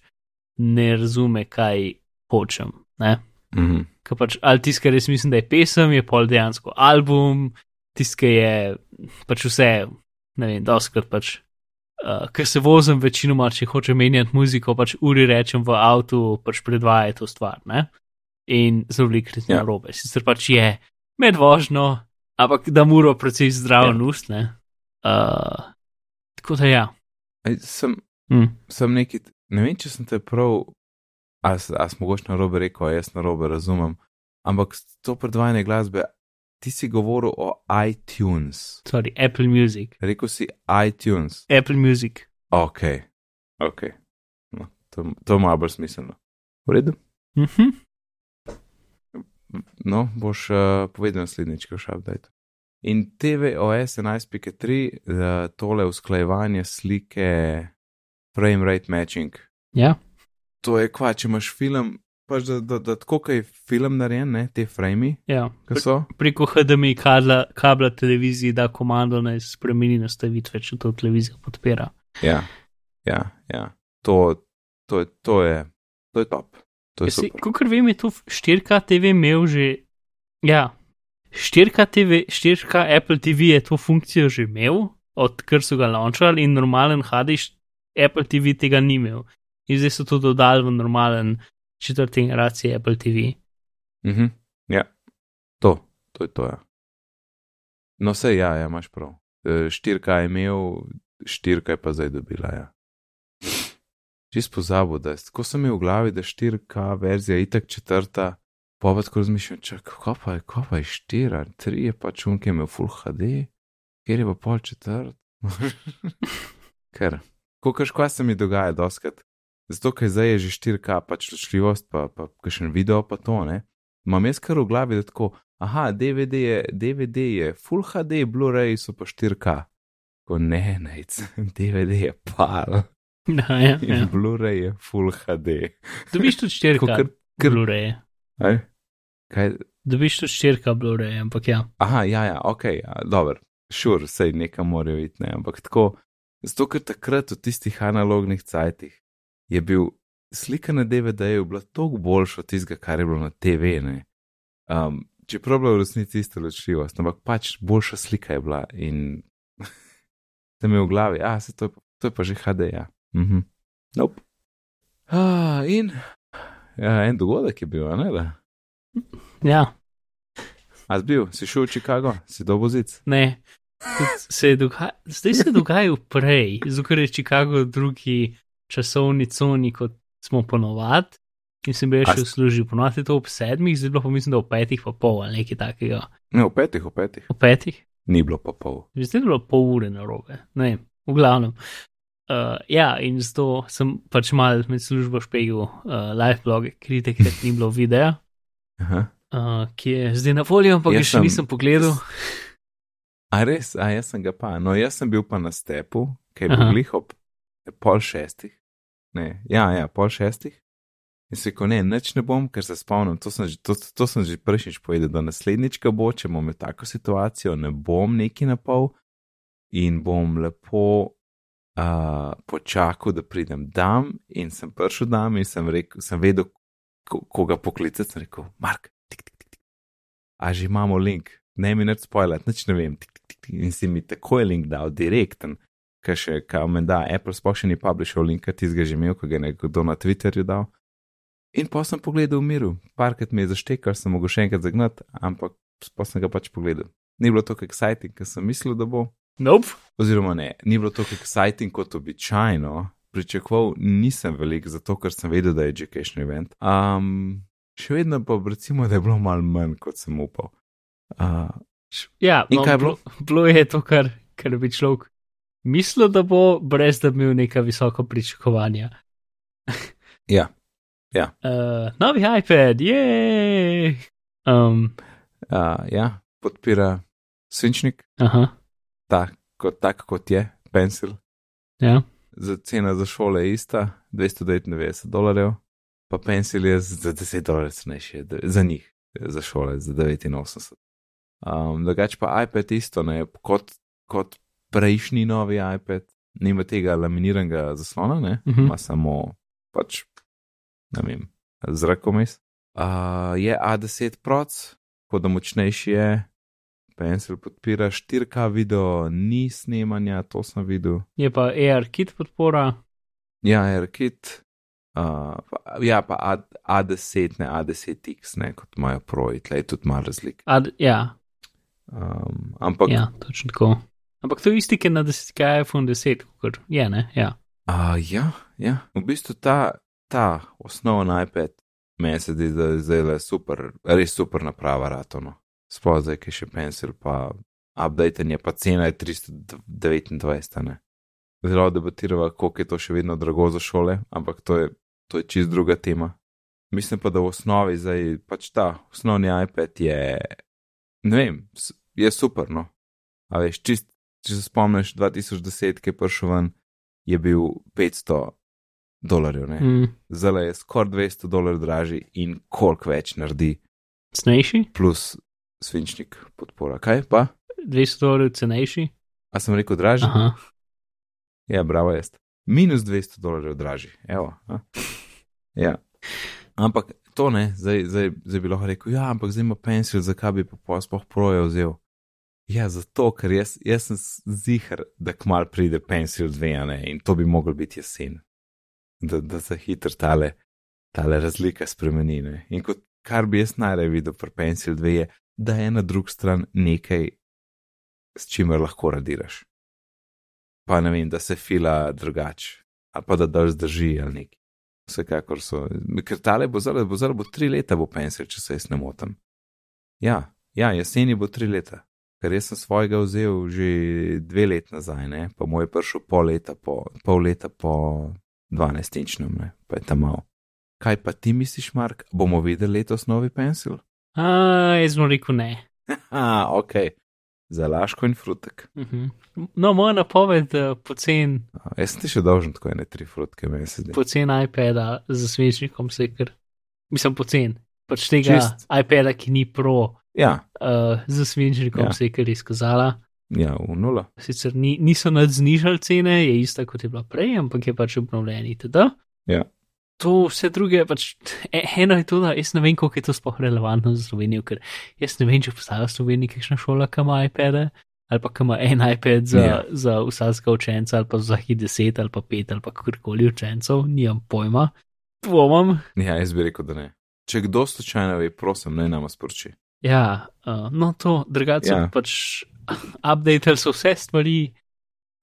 ne razume, kaj hočem. Ne? Uh -huh. Ker pač ali tisto, kar jaz mislim, da je pesem, je pol dejansko album, tisto, kar je pač vse, ne vem, doskrat pač. Uh, ker se vozim večinoma, če hočem menjati muziko, pač uri rečem v avtu, pač predvajaj to stvar. Ne? In zelo veliko je Ja. na robe. Sicer pač je med vožnjo, ampak da mora precej zdravo Ja. ja. ust. Ne? Uh, tako da ja. Ej, Sem, Hm. sem neki, ne vem, če sem te prav, a, a sem mogoče na robe rekel, a jaz na robe razumem, ampak to predvajanje glasbe, ti si govoril o iTunes. Sorry, Apple Music. Rekel si iTunes. Apple Music. Ok, ok. No, to, to malo bolj smiselno. V redu? Mhm. No, boš uh, povedal naslednjič, ko šel update. In TVOS 11.3, uh, tole usklajevanje slike, frame rate matching. Ja, To je kva, če imaš film, pač da, da, da tako kaj je film narejen, ne, te frame, ja. ki so. Preko HDMI kabla, kabla televiziji da komando naj spremeni nastavitve, če to televizija podpira. Ja, ja, ja. To, to, je, to, je, to je top. Kot vem, je to 4K TV imel že. Ja, 4K, TV, 4K Apple TV je to funkcijo že imel, odkar so ga launchali in normalen HD š- Apple TV tega ni imel. In zdaj so to dodali v normalen četrti generaciji Apple TV. Mhm, ja, to, to je to. Ja. No, vse ja, ja, imaš prav. E, Štirka je imel, štirka je pa zdaj dobila. Ja. Čist pozabil, da je, tako sem imel v glavi, da štirka verzija je itak četrta, pa pa tako razmišljam, čak, kako pa je, kako pa je štira, tri je pa čun, ki je imel full HD, kjer je pa pol četrt. Ker, kokaš, kaj se mi dogaja doskrat. Zato, ker zdaj je že 4K, pač ločljivost, pa, pa kakšen video, pa to ne. Imam jaz kar v glavi, da tako, aha, DVD je, DVD je Full HD, Blu-ray so pa 4K. Ko ne, ne, DVD je pal Ja, ja, in ja. Blu-ray je Full HD. Dobiš tudi 4K Tako kar- kar- Blu-ray. Aj? Kaj? Dobiš tudi 4K Blu-ray, ampak ja. Aha, ja, ja, ok, ja, dobro, šur, sure, sej nekam morajo iti, ne, ampak tako, zato ker takrat v tistih analognih cajtih je bil slika na DVD-ju bila toliko boljša od tistega, kar je bilo na TV, ne. Um, čeprav je bila v resnici ista ločljivost, ampak pač boljša slika je bila in se mi je v glavi, a se to je, to je pa že HD, ja. Mhm. Nope. Ah, in ja, en dogodek je bil, ne da? Ja, A si bil, si šel v Chicago, si dobo zic. ne. Se je doga Zdaj se je dogajalo prej, zato je Chicago drugi časovni coni, kot smo ponovadi. In sem bil še v službi, ponovadi to ob sedmih, zdaj bilo pa mislim, da ob petih pa pol ali nekaj takega. Ne, v petih, v petih. Ob petih? Ni bilo pa pol. Zdaj je bilo pol ure na robe, ne v glavnem. Uh, ja, in zato sem pač mal med službo špegel uh, live bloge, ker takrat ni bilo videa, Aha. uh, ki je zdaj na voljo, ampak ga Jaz še sem- nisem pogledal. A res, a jaz sem ga pa. No, jaz sem bil pa na stepu, ki je bil glih ob pol šestih. Ne, ja, ja, pol šestih. In se ko ne, nič ne bom, ker se spomnim, to sem to, to sem že prejšnjič povedal, da naslednjič, ko bo, če bom imel tako situacijo, ne bom neki na pol in bom lepo uh, počakal, da pridem dam in sem prišel dam in sem, rekel, sem vedel, ko, koga poklicati, sem rekel, Mark, tik, tik, tik, tik. A že imamo link, ne mi neč spoilat, nič ne vem, tik, tik, tik, tik. in si mi takoj link dal, direkten, ker še, kaj me da, Apple sploh še ni publishal linka, ti ga že imel, ko ga je nekdo na Twitterju dal. In pa sem pogledal v miru, parkrat mi je zaštekal, sem mogel še enkrat zagnati, ampak pa sem ga pač pogledal. Ni bilo tako exciting, kot sem mislil, da bo, Nope. Oziroma, ne, ni bilo tako exciting kot običajno. Pričakoval nisem veliko, zato ker sem vedel, da je education event. Um, še vedno pa recimo, da je bilo malo manj, kot sem upal. Uh, Ja, In no, kaj je bilo? Bilo je to, kar, kar bi človek mislil, da bo, brez da bi imel neka visoka pričakovanja. ja, Uh, novi iPad, je. Um, uh, ja, podpira svinčnik, aha, tak kot, tak kot je, pencil. ja. Za cena za šole je ista, 299 dolarjev, pa pencil je za 10 dolarjev cenejši, za njih, za šole za 89. Um, drugač pa iPad isto, ne, kot, kot prejšnji novi iPad, nima tega laminiranega zaslona, ne, Mhm. ima samo pač, ne vem, zrakomis. Uh, je A10 proc, tako da močnejši je. Pencil podpira 4K video, ni snemanja, to sem videl. Je pa ARKit podpora. Ja, AirKit. Uh, pa, ja, pa A, A10, ne A10X, ne kot imajo proji, tle je tudi malo razlik. Ad, ja, Um, ampak, ja, točno tako. Ampak to je isti, ki je na 10, iPhone 10, kot je, ne? Ja. uh, ja, ja, v bistvu ta, ta osnoven iPad meni se zdi, da je zdaj le super, res super naprava ratono. Sploh zdaj, ki je še pencil, pa updatanje, pa cena je 329, ne. Zelo debatirava, koliko je to še vedno drago za šole, ampak to je, to je čist druga tema. Mislim pa, da v osnovi zdaj pač ta osnovni iPad je, ne vem, je super, no. A veš, čist, če se spomniš, 2010, ki je prišel ven, je bil 500 dolarjev, ne. Mm. Zdaj je skoraj 200 dolarjev dražji in koliko več naredi, Cenejši, plus svinčnik podpora. Kaj pa? 200 dolarjev cenejši. A sem rekel dražji? Aha. Ja, bravo, jaz. Minus 200 dolarjev dražji, evo. A? Ja. Ampak to ne, zdaj, zdaj, zdaj bi lahko rekel, ja, ampak zdaj ima pencil, zakaj bi pa sploh projo vzel? Ja, zato, ker jaz, jaz sem zihar, da kmal pride pencil dve, ne, in to bi mogel biti jesen. Da, da se hitro tale, tale razlika spremeni. Ne. In kot kar bi jaz najraje videl pri pencil dve, je, da je na drugi strani nekaj, s čimer lahko radiraš pa ne vem, da se fila drugače, ali pa da dol zdrži ali nekaj. Vsekakor so, ker tale bo zdaj, bo zdaj bo tri leta, bo pencil, če se jaz ne motim. Ja, ja, jeseni bo tri leta, ker jaz sem svojega vzel že dve let nazaj, ne, pa moj je prišel pol leta po, pol leta po 12-inčnem, ne, pa je tam malo. Kaj pa ti misliš, Mark, bomo videli letos novi pencil? A, jaz bom rekel ne. Ha, ok, za laško in frutek. Mhm. No, moja napoved, uh, pocen, A, Jaz sem ti še dolžen tako ene tri frutke, meni se zdi. pocen iPada z svinčnikom se je kar, mislim, pocen. Pač tega Čist. iPada, ki ni pro, Ja, uh, z svinčnikom Ja. se je kar izkazala. ja, v nula. Sicer ni, niso nad znižali cene, je ista kot je bila prej, ampak je pač obnovljen itd. Ja. To vse druge, pač e- eno je to, da jaz ne vem, koliko je to sploh relevantno za Slovenijo, ker jaz ne vem, če obstaja v Sloveniji kakšna šola, ki ima iPade, ali pa ki ima en iPad za, Ja. za vsakega učenca, ali pa za jih deset, ali pa pet, ali pa kakorkoli učencev, nimam pojma. Dvomam. Ja, jaz bi rekel, da ne. Če kdo slučajno ve, prosim, naj nam sporoči. Ja, uh, no to, drugače Ja. ja. pač updatali so vse stvari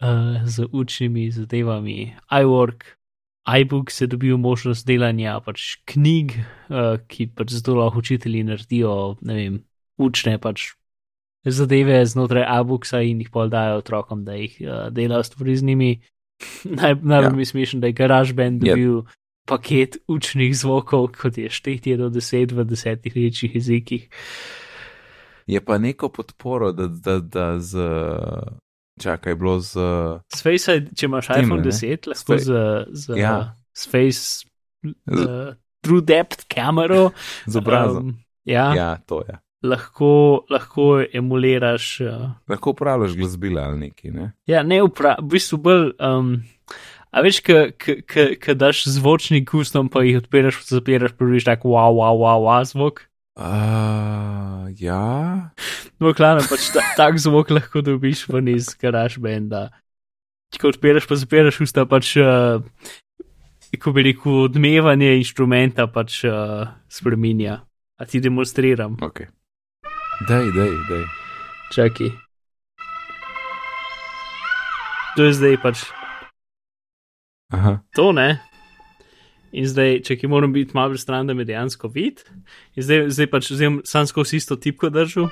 uh, z učnimi zadevami, iWork, iBook se dobil možnost delanja pač knjig, uh, ki pač zato lahko učitelji naredijo, ne vem, učne pač zadeve znotraj iBooksa in jih pol dajo otrokom, da jih uh, delajo stvari z njimi. Naj, najbolj Ja. mi smešen, da je GarageBand Ja. dobil paket učnih zvokov, kot je štetje do deset v desetih rečnih jezikih. Je pa neko podporo, da, da, da z. Čakaj, je bilo z. S Face, če imaš Tem, iPhone ne? 10, lahko Face- z, z, Ja. s Face Z- uh, True Depth kamero. Z obrazom. Um, ja, ja. ja, to je. Lahko, lahko emuliraš. Uh, Lahko uporabljaš glasbila ali neki, ne? ja, ne upra, v bistvu bolj. Um, a veš, ki daš zvočni kustom, pa jih odpiraš, zapiraš, pa vidiš tak wow, wow, wow, wow zvok. Uh, ja, No, klano, pač ta, tak zvok lahko dobiš ven iz GarageBanda. Ko odpiraš, pa zapiraš usta, pač, uh, ko bi rekel, odmevanje inštrumenta pač uh, spreminja. A ti demonstriram, ok. Dej, dej, dej. čakaj. to je zdaj pač Aha. to, ne. In zdaj, če ki moram biti malo stran, da me dejansko vidi, zdaj, zdaj pač sam skozi isto tipko držal.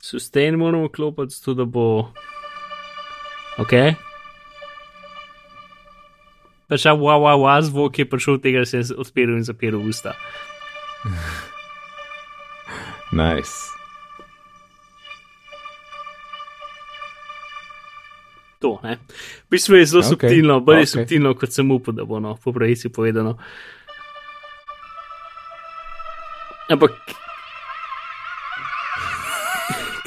Sustain moramo klopiti, zato da bo. Ok. Pač a wow, wow, wow, zvok je prišel od tega, da se je odpiral in zapiral usta. Nice. To, ne. V bistvu je zelo Ok, okay, subtilno, bolj okay. subtilno, kot sem upal, da bo no, po pravici povedano. Ampak.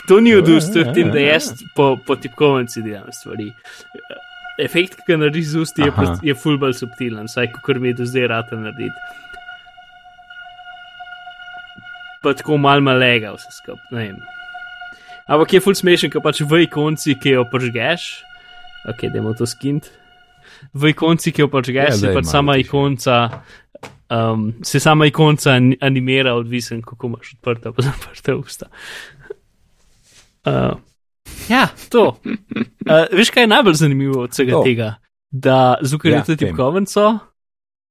To ni odustil od tem, da jaz po, po tipkovnici delam stvari. Efekt, ki ga narediš z usti, je, prost- je ful bolj subtilen, saj kot mi je do zdaj rata narediti. Pa tako mal malega vse skupaj, ne vem. Ampak je ful smešen, ker pač v ikonci, ki jo pržgeš, ok, dajmo to skint. V ikonci, ki jo Ja, pržgeš, se daj, pač sama tiše. ikonca, um, se sama ikonca an- animira, odvisen, kako imaš odprta, pa zaprta usta. Uh, ja, to. Uh, veš, kaj je najbolj zanimivo od vsega To. tega? Da, zukaj Ja, je to tipkovnico,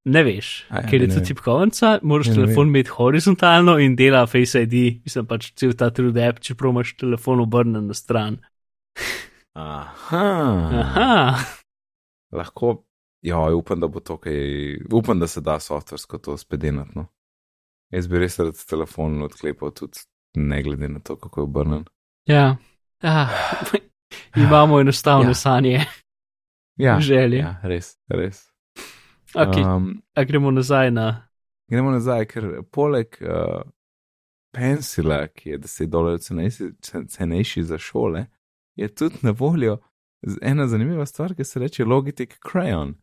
ne veš, A ja, ker je to tipkovnica, moraš Ja, ne telefon imeti horizontalno in dela Face ID, mislim pač cel ta trud app, čeprav imaš telefon obrnen na stran. Aha. Aha, Lahko, ja, upam, da bo to kaj, upam, da se da softversko to spedenati. No. Jaz bi res rad telefon odklepal tudi, ne glede na to, kako je obrnen. ja. Ah, imamo enostavne Ja. sanje, Ja, želje. ja, res, res. Okay, Um, a gremo nazaj na. gremo nazaj, ker poleg uh, pensila, ki je 10 dolarjev cenejši, cen- cenejši za šole, je tudi na voljo ena zanimiva stvar, ki se reče Logitech Crayon.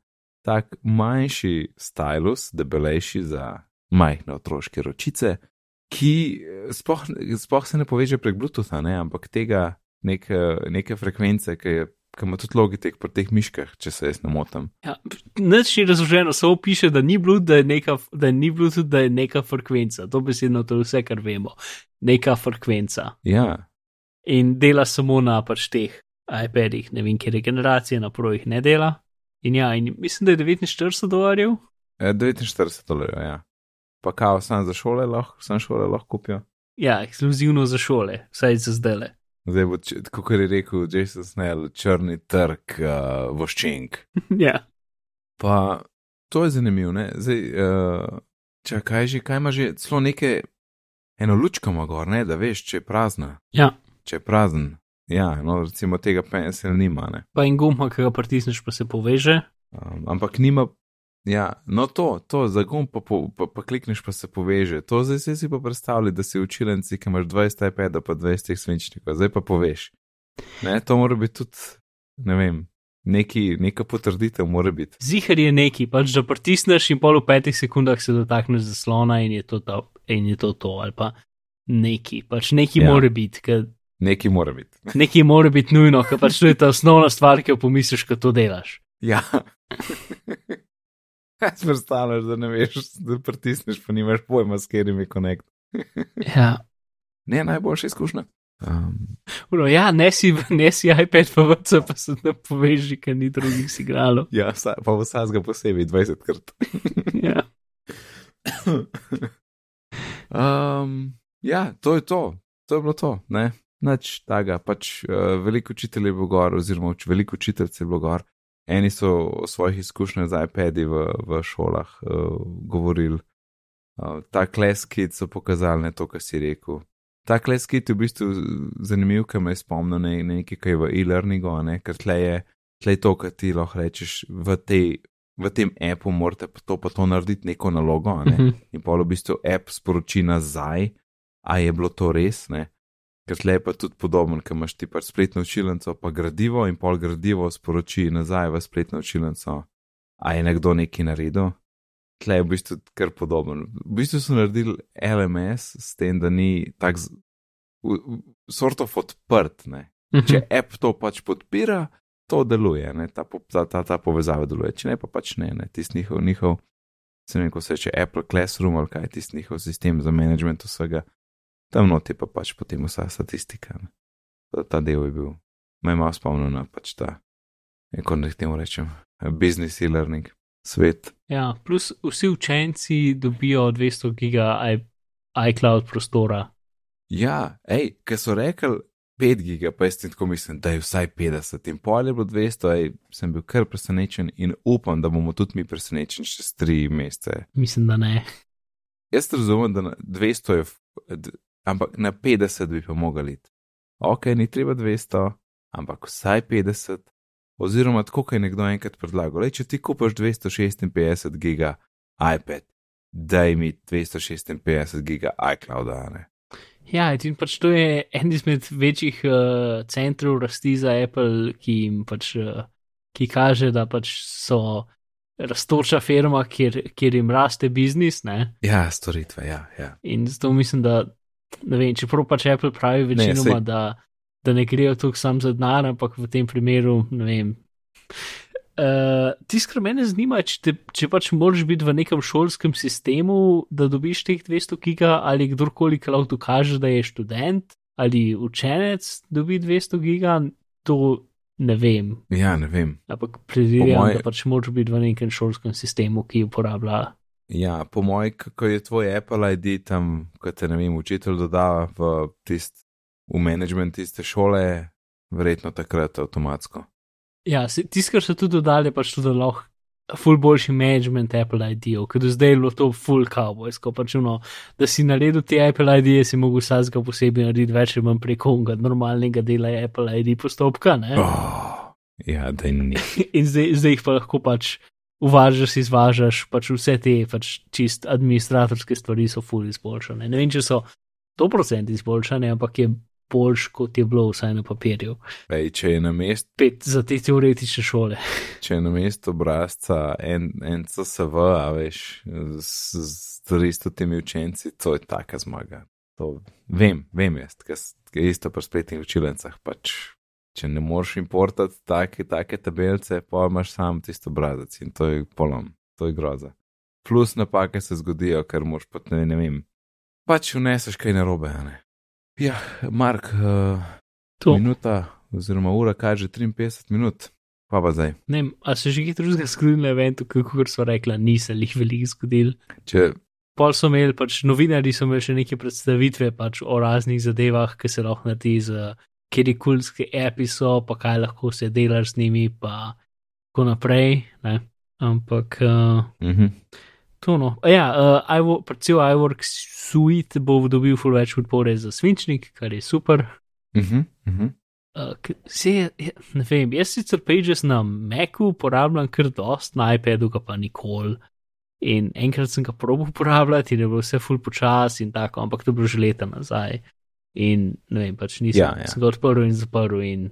Tak manjši stylus, debelejši za majhne otroške ročice, ki eh, sploh, sploh se ne poveže prek Bluetootha, ne, ampak tega neke, neke frekvence, ki, je, ki ima tudi Logitech pri teh miškah, če se jaz ne motim. Ja, Nič ni razloženo, samo piše, da ni Bluetooth, da je neka, da ni Bluetooth, da je neka frekvenca. To besedno to je vse, kar vemo. Neka frekvenca. Ja, In dela samo na pač teh iPadih, ne vem, kje je generacija, na prvih ne dela. In ja, in mislim, da je 49 dolarjev. Eh, 49 dolarjev, ja. Pa kao, sam za šole lahko, sam šole lahko kupijo. Ja, ekskluzivno za šole, vsaj za zdaj. Zdaj bo, kot je rekel Jason Snell, črni trg uh, voščenk. ja. Pa to je zanimivo, ne? Zdaj, uh, če kaj že, kaj ima že, celo neke, eno lučko ima gor, ne, da veš, če je prazna. ja, Če je prazen, ja, no, recimo tega pensel nima, ne. pa in gumba, ki ga pritisneš, pa se poveže. Um, ampak nima, ja, no to, to za gumb pa, po- pa, pa klikneš, pa se poveže. To zdaj si pa predstavljaj, da si učilnici, ki imaš 20 iPadov, pa 20 svinčnikov, zdaj pa poveš. Ne, to mora biti tudi, ne vem, neki, neka potrditev mora biti. Zihar je neki, pač da pritisneš in pol v petih sekundah se dotakneš zaslona in je to to, in je to, to ali pa neki, pač neki ja. mora biti, ker Neki mora biti. neki mora biti nujno, ker pač to je ta osnovna stvar, ki jo pomisliš, ko to delaš. Ja. Kaj si predstavljaš, da ne veš, da pritisneš, pa nimaš pojma, s katerim je konekt. Ja. Ne, najboljša izkušnja. Um, Uno, ja, nesi, nesi iPad, pa vse pa se ne poveži, ker ni drugih signalov. ja, vsa, pa vsakega posebej 20 krat. Ja. um, ja, to je to, to je bilo to. Ne? Nač tega, pač uh, veliko učiteljev je bilo gor, oziroma veliko učiteljcev je bilo gor. Eni so o svojih izkušnjah z iPadi v, v šolah uh, govorili. Uh, ta kleskit so pokazali ne to, kar si rekel. Ta kleskit je v bistvu zanimiv, ker me je spomnil na na nekaj, kar je v e-learningu, ne? ker tle je, tle je to, kar ti lahko rečeš v, tej, v tem appu, morate pa to pa to narediti neko nalogo, ne? Mhm. in pa v bistvu app sporoči nazaj, a je bilo to res, ne. Ker tle je pa tudi podoben, ker imaš ti pač spletno učilnico, pa gradivo in pol gradivo sporoči nazaj v spletno učilnico, a je nekdo nekaj naredil. Tle je v bistvu kar podoben. V bistvu so naredili LMS s tem, da ni tak z- sort of odprt, ne. Če app to pač podpira, to deluje, ne? Ta, ta, ta, ta povezava deluje, če ne pa pač ne, ne? tisti njihov, njihov, se ne vem, ko se reče Apple Classroom ali kaj, tisti njihov sistem za management vsega, tam noti pa pač potem vsa statistika. Ne? Ta, del je bil me malo spomnil na pač ta, kako naj temu rečem, business e-learning svet. Ja, plus vsi učenci dobijo 200 giga iCloud prostora. Ja, hej, ker so rekli 5 giga, pa jaz tako mislim, da je vsaj 50 in pol je bilo 200, ej, sem bil kar presenečen in upam, da bomo tudi mi presenečeni čez 3 mesece. Mislim, da ne. Jaz razumem, da na 200 je, ampak na 50 bi pa mogli iti. Ok, ni treba 200, ampak vsaj 50, oziroma tako, kot je nekdo enkrat predlagal. Lej, če ti kupaš 256 giga iPad, daj mi 256 giga iCloud, ne. Ja, in pač to je en izmed večjih uh, centrov rasti za Apple, ki jim pač, uh, ki kaže, da pač so rastoča firma, kjer, kjer jim raste biznis. Ne? Ja, storitve, ja. ja. In zato mislim, da ne vem, čeprav pač Apple pravi večinoma, da, da ne grejo tukaj sam za denar, ampak v tem primeru, ne vem. Uh, Tisto, kar me zanima, če, te, če pač moraš biti v nekem šolskem sistemu, da dobiš teh 200 giga, ali kdorkoli, ki lahko dokaže, da je študent ali učenec, dobi 200 giga, to ne vem. Ja, ne vem. Ampak predvidevam, moj... da pač moraš biti v nekem šolskem sistemu, ki uporablja. Ja, po mojem, kako je tvoj Apple ID tam, kot te ne vem, učitelj dodava v tist, v management tiste šole, verjetno takrat avtomatsko. Ja, tisto, kar so tudi dodali, pač tudi lahko. Ful boljši management Apple ID-ov, ker do zdaj je bilo to full cowboysko. Pač no, da si naredil te Apple ID-je, si mogel vsakega posebej narediti več ali manj preko normalnega dela Apple ID postopka. Oh, ja, da ni. In zdaj, zdaj jih pa lahko pač uvažaš, izvažaš, pač vse te pač čist administratorske stvari so full izboljšane. Ne vem, če so 100% izboljšane, ampak je boljš, kot je bilo vsaj na papirju. Ej, če je na mestu. Pet za te teoretične šole. Če je na mestu obrazca en, en CSV, a veš, z, z 300 učenci, to je taka zmaga. To vem, vem jaz, ker je isto pri spletnih učilencah. Pač, če ne moreš importati take, take tabelce, pa imaš sam tisto obrazac in to je polom, to je groza. Plus napake se zgodijo, ker moš pa ne, ne vem. Pač vneseš kaj narobe, ne. Ja, Mark, uh, minuta oziroma ura kaže 53 minut, pa pa zdaj. Ne, a se že kaj drugega zgodilo na eventu, kot so rekla, niso jih veliko zgodili. Če... Pol so imeli, pač novinari so imeli še neke predstavitve pač o raznih zadevah, ki se lahko naredi z kjer kulske api so, pa kaj lahko se delaš z njimi, pa tako naprej. Ne? Ampak. Uh, mm -hmm. To no. Ja, uh, predvsem iWork Suite bo dobil full več podpore za svinčnik, kar je super. Uh -huh, uh -huh. Uh, se, ne vem, jaz sicer Pages na Macu uporabljam kar dost, na iPadu pa nikoli. In enkrat sem ga probil uporabljati in je bilo vse full počas in tako, ampak to je bilo že leta nazaj. In ne vem, pač nisem ja, ja. ga odprl in zaprl in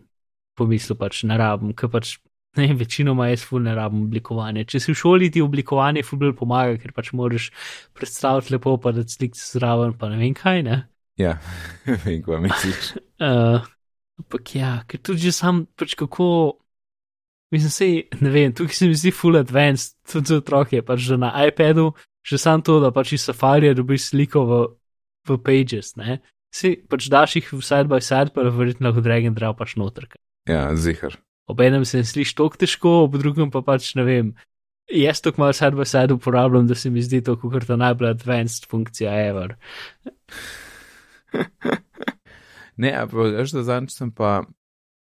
pomislil pač na rabem, ker pač ne, večinoma jaz ful ne rabim oblikovanja. Če si v šoli ti oblikovanje ful bolj pomaga, ker pač moraš predstaviti lepo, pa da slik zraven, pa ne vem kaj, ne. Ja, vem, kaj misliš. uh, ampak ja, ker tudi že sam, pač kako, mislim, sej, ne vem, tukaj se mi zdi full advanced, tudi za otroke, pač že na iPadu, že sam to, da pač iz Safari dobiš sliko v, v Pages, ne. Si pač daš jih side by side, pa verjetno lahko drag and drop pač noter. Ja, zihar ob enem se sliši tako težko, ob drugem pa pač ne vem. Jaz to malo side by side uporabljam, da se mi zdi to kot ta najbolj advanced funkcija ever. ne, ampak veš, da zadnjič sem pa,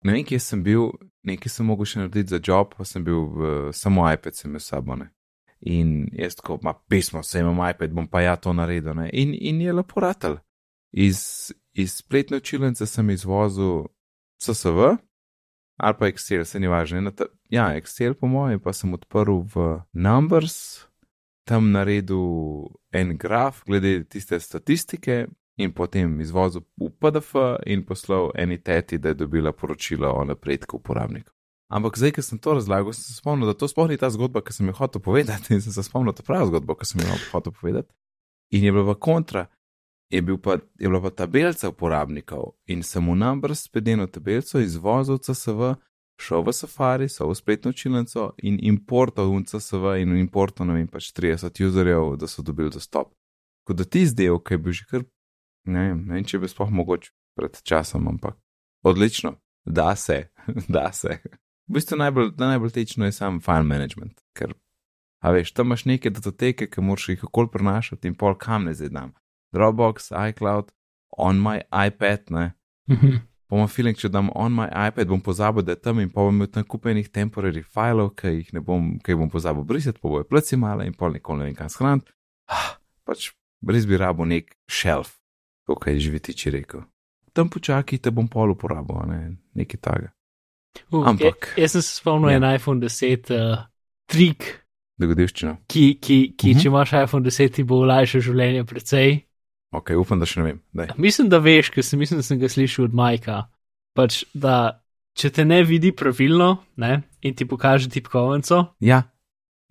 ne vem, kje sem bil, nekaj sem mogel še narediti za job, pa sem bil v, samo iPad sem imel sabo, ne. In jaz tako, ma pismo, se imam iPad, bom pa ja to naredil, ne. In, in je lepo ratelj. Iz, iz spletne učilnice sem izvozil CSV, ali pa Excel, se ni važno. Ja, Excel, po mojem, pa sem odprl v Numbers, tam naredil en graf glede tiste statistike in potem izvozil v PDF in poslal eni teti, da je dobila poročilo o napredku uporabnika. Ampak zdaj, ker sem to razlagal, sem se spomnil, da to sploh ni ta zgodba, ki sem jo hotel povedati, in sem se spomnil, da je prava zgodba, ki sem jo hotel povedati. In je bila v kontra, je, bil pa, je bila pa tabelica uporabnikov in sem v Numbers spet eno tabelico izvozil CSV, šel v Safari, so v spletno učilnico in importal v CSV in importal, ne vem, pač 30 userjev, da so dobili dostop. Kot da ti zdaj, ki je bil že kar, ne vem, ne vem če bi sploh mogoče pred časom, ampak odlično. Da se, da se. V bistvu najbolj, najbolj tečno je sam file management, ker, a veš, tam imaš neke datoteke, ki moraš jih okol prenašati in pol kam ne zdaj dam. Dropbox, iCloud, on my iPad, ne. Mhm. Pa imam feeling, če dam on my iPad, bom pozabil, da je tam in pa bom imel tam kupenih temporary filev, ki jih ne bom, ki jih bom pozabil brisati, pa bojo pleci male in pol nikoli ne vem kam shraniti. Ah, pač res bi rabo nek shelf, kot je živeti, če rekel. Tam počakaj, te bom pol uporabil, ne nekaj taga. Uh, Ampak- ja, jaz sem se spomnil Ja. en iPhone 10 uh, trik, Dogodivščina. ki, ki, ki Mhm. če imaš iPhone 10, ti bo olajšal življenje precej. Ok, upam, da še ne vem. Daj. Mislim, da veš, ker sem, mislim, da sem ga slišal od Majka. Pač, da če te ne vidi pravilno ne, in ti pokaže tipkovnico, Ja,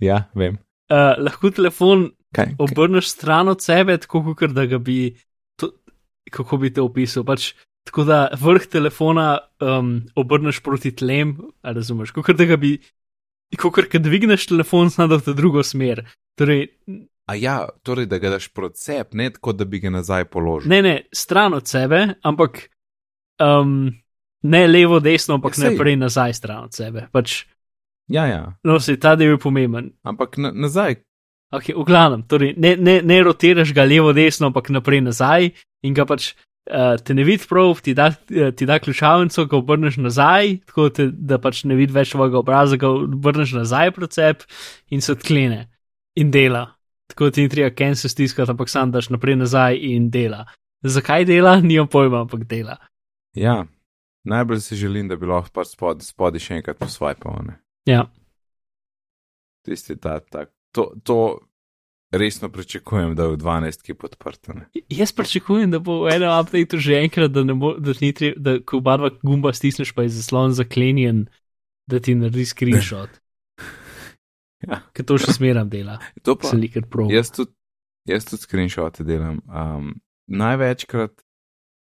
ja, vem. uh, lahko telefon Kaj? kaj? obrneš stran od sebe, tako kot da ga bi, to, kako bi te opisal. Pač, tako da vrh telefona um, obrneš proti tlem, razumeš, kot da ga bi, kot da dvigneš telefon, znado v drugo smer. Torej, A ja, torej, da ga daš sebi, ne tako, da bi ga nazaj položil. ne, ne, stran od sebe, ampak um, ne levo, desno, ampak Ja, sej. naprej nazaj stran od sebe. Pač, Ja, ja, no, se ta del je pomemben. ampak na, nazaj. Okay, v glavnem, torej, ne, ne, ne rotiraš ga levo, desno, ampak naprej nazaj in ga pač uh, te ne vidi prav, ti da, eh, ti da ključavnico, ga obrneš nazaj, tako te, da pač ne vidi več svojega obraza, ga obrneš nazaj sebe in se odklene in dela. Tako ti ni treba kense stiskati, ampak sam daš naprej nazaj in dela. Zakaj dela, nimam pojma, ampak dela. Ja, najbolj si želim, da bi lahko pač spod, spodi še enkrat posvajpal. Ja. Tisti ta, ta, to, to resno pričakujem, da je v 12 ki podprto. ne. Jaz pričakujem, da bo v enem updateu že enkrat, da, bo, da, treba, da ko oba dva gumba stisneš, pa je zaslon zaklenjen, da ti naredi screenshot. Ja. Ker to še smeram dela, To pa, jaz tudi, jaz tudi screenshote delam. Um, največkrat,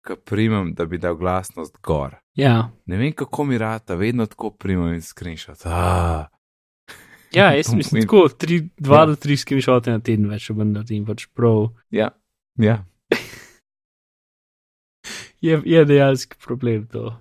ko primem, da bi dal glasnost gor. Ja. Ne vem, kako mi rata, vedno tako primem screenshot. Ah. ja, jaz mislim, tako tri, dva Ja. do tri screenshote na teden več, če bom naredim, pač prav. Ja, ja. Je, je dejansko problem to.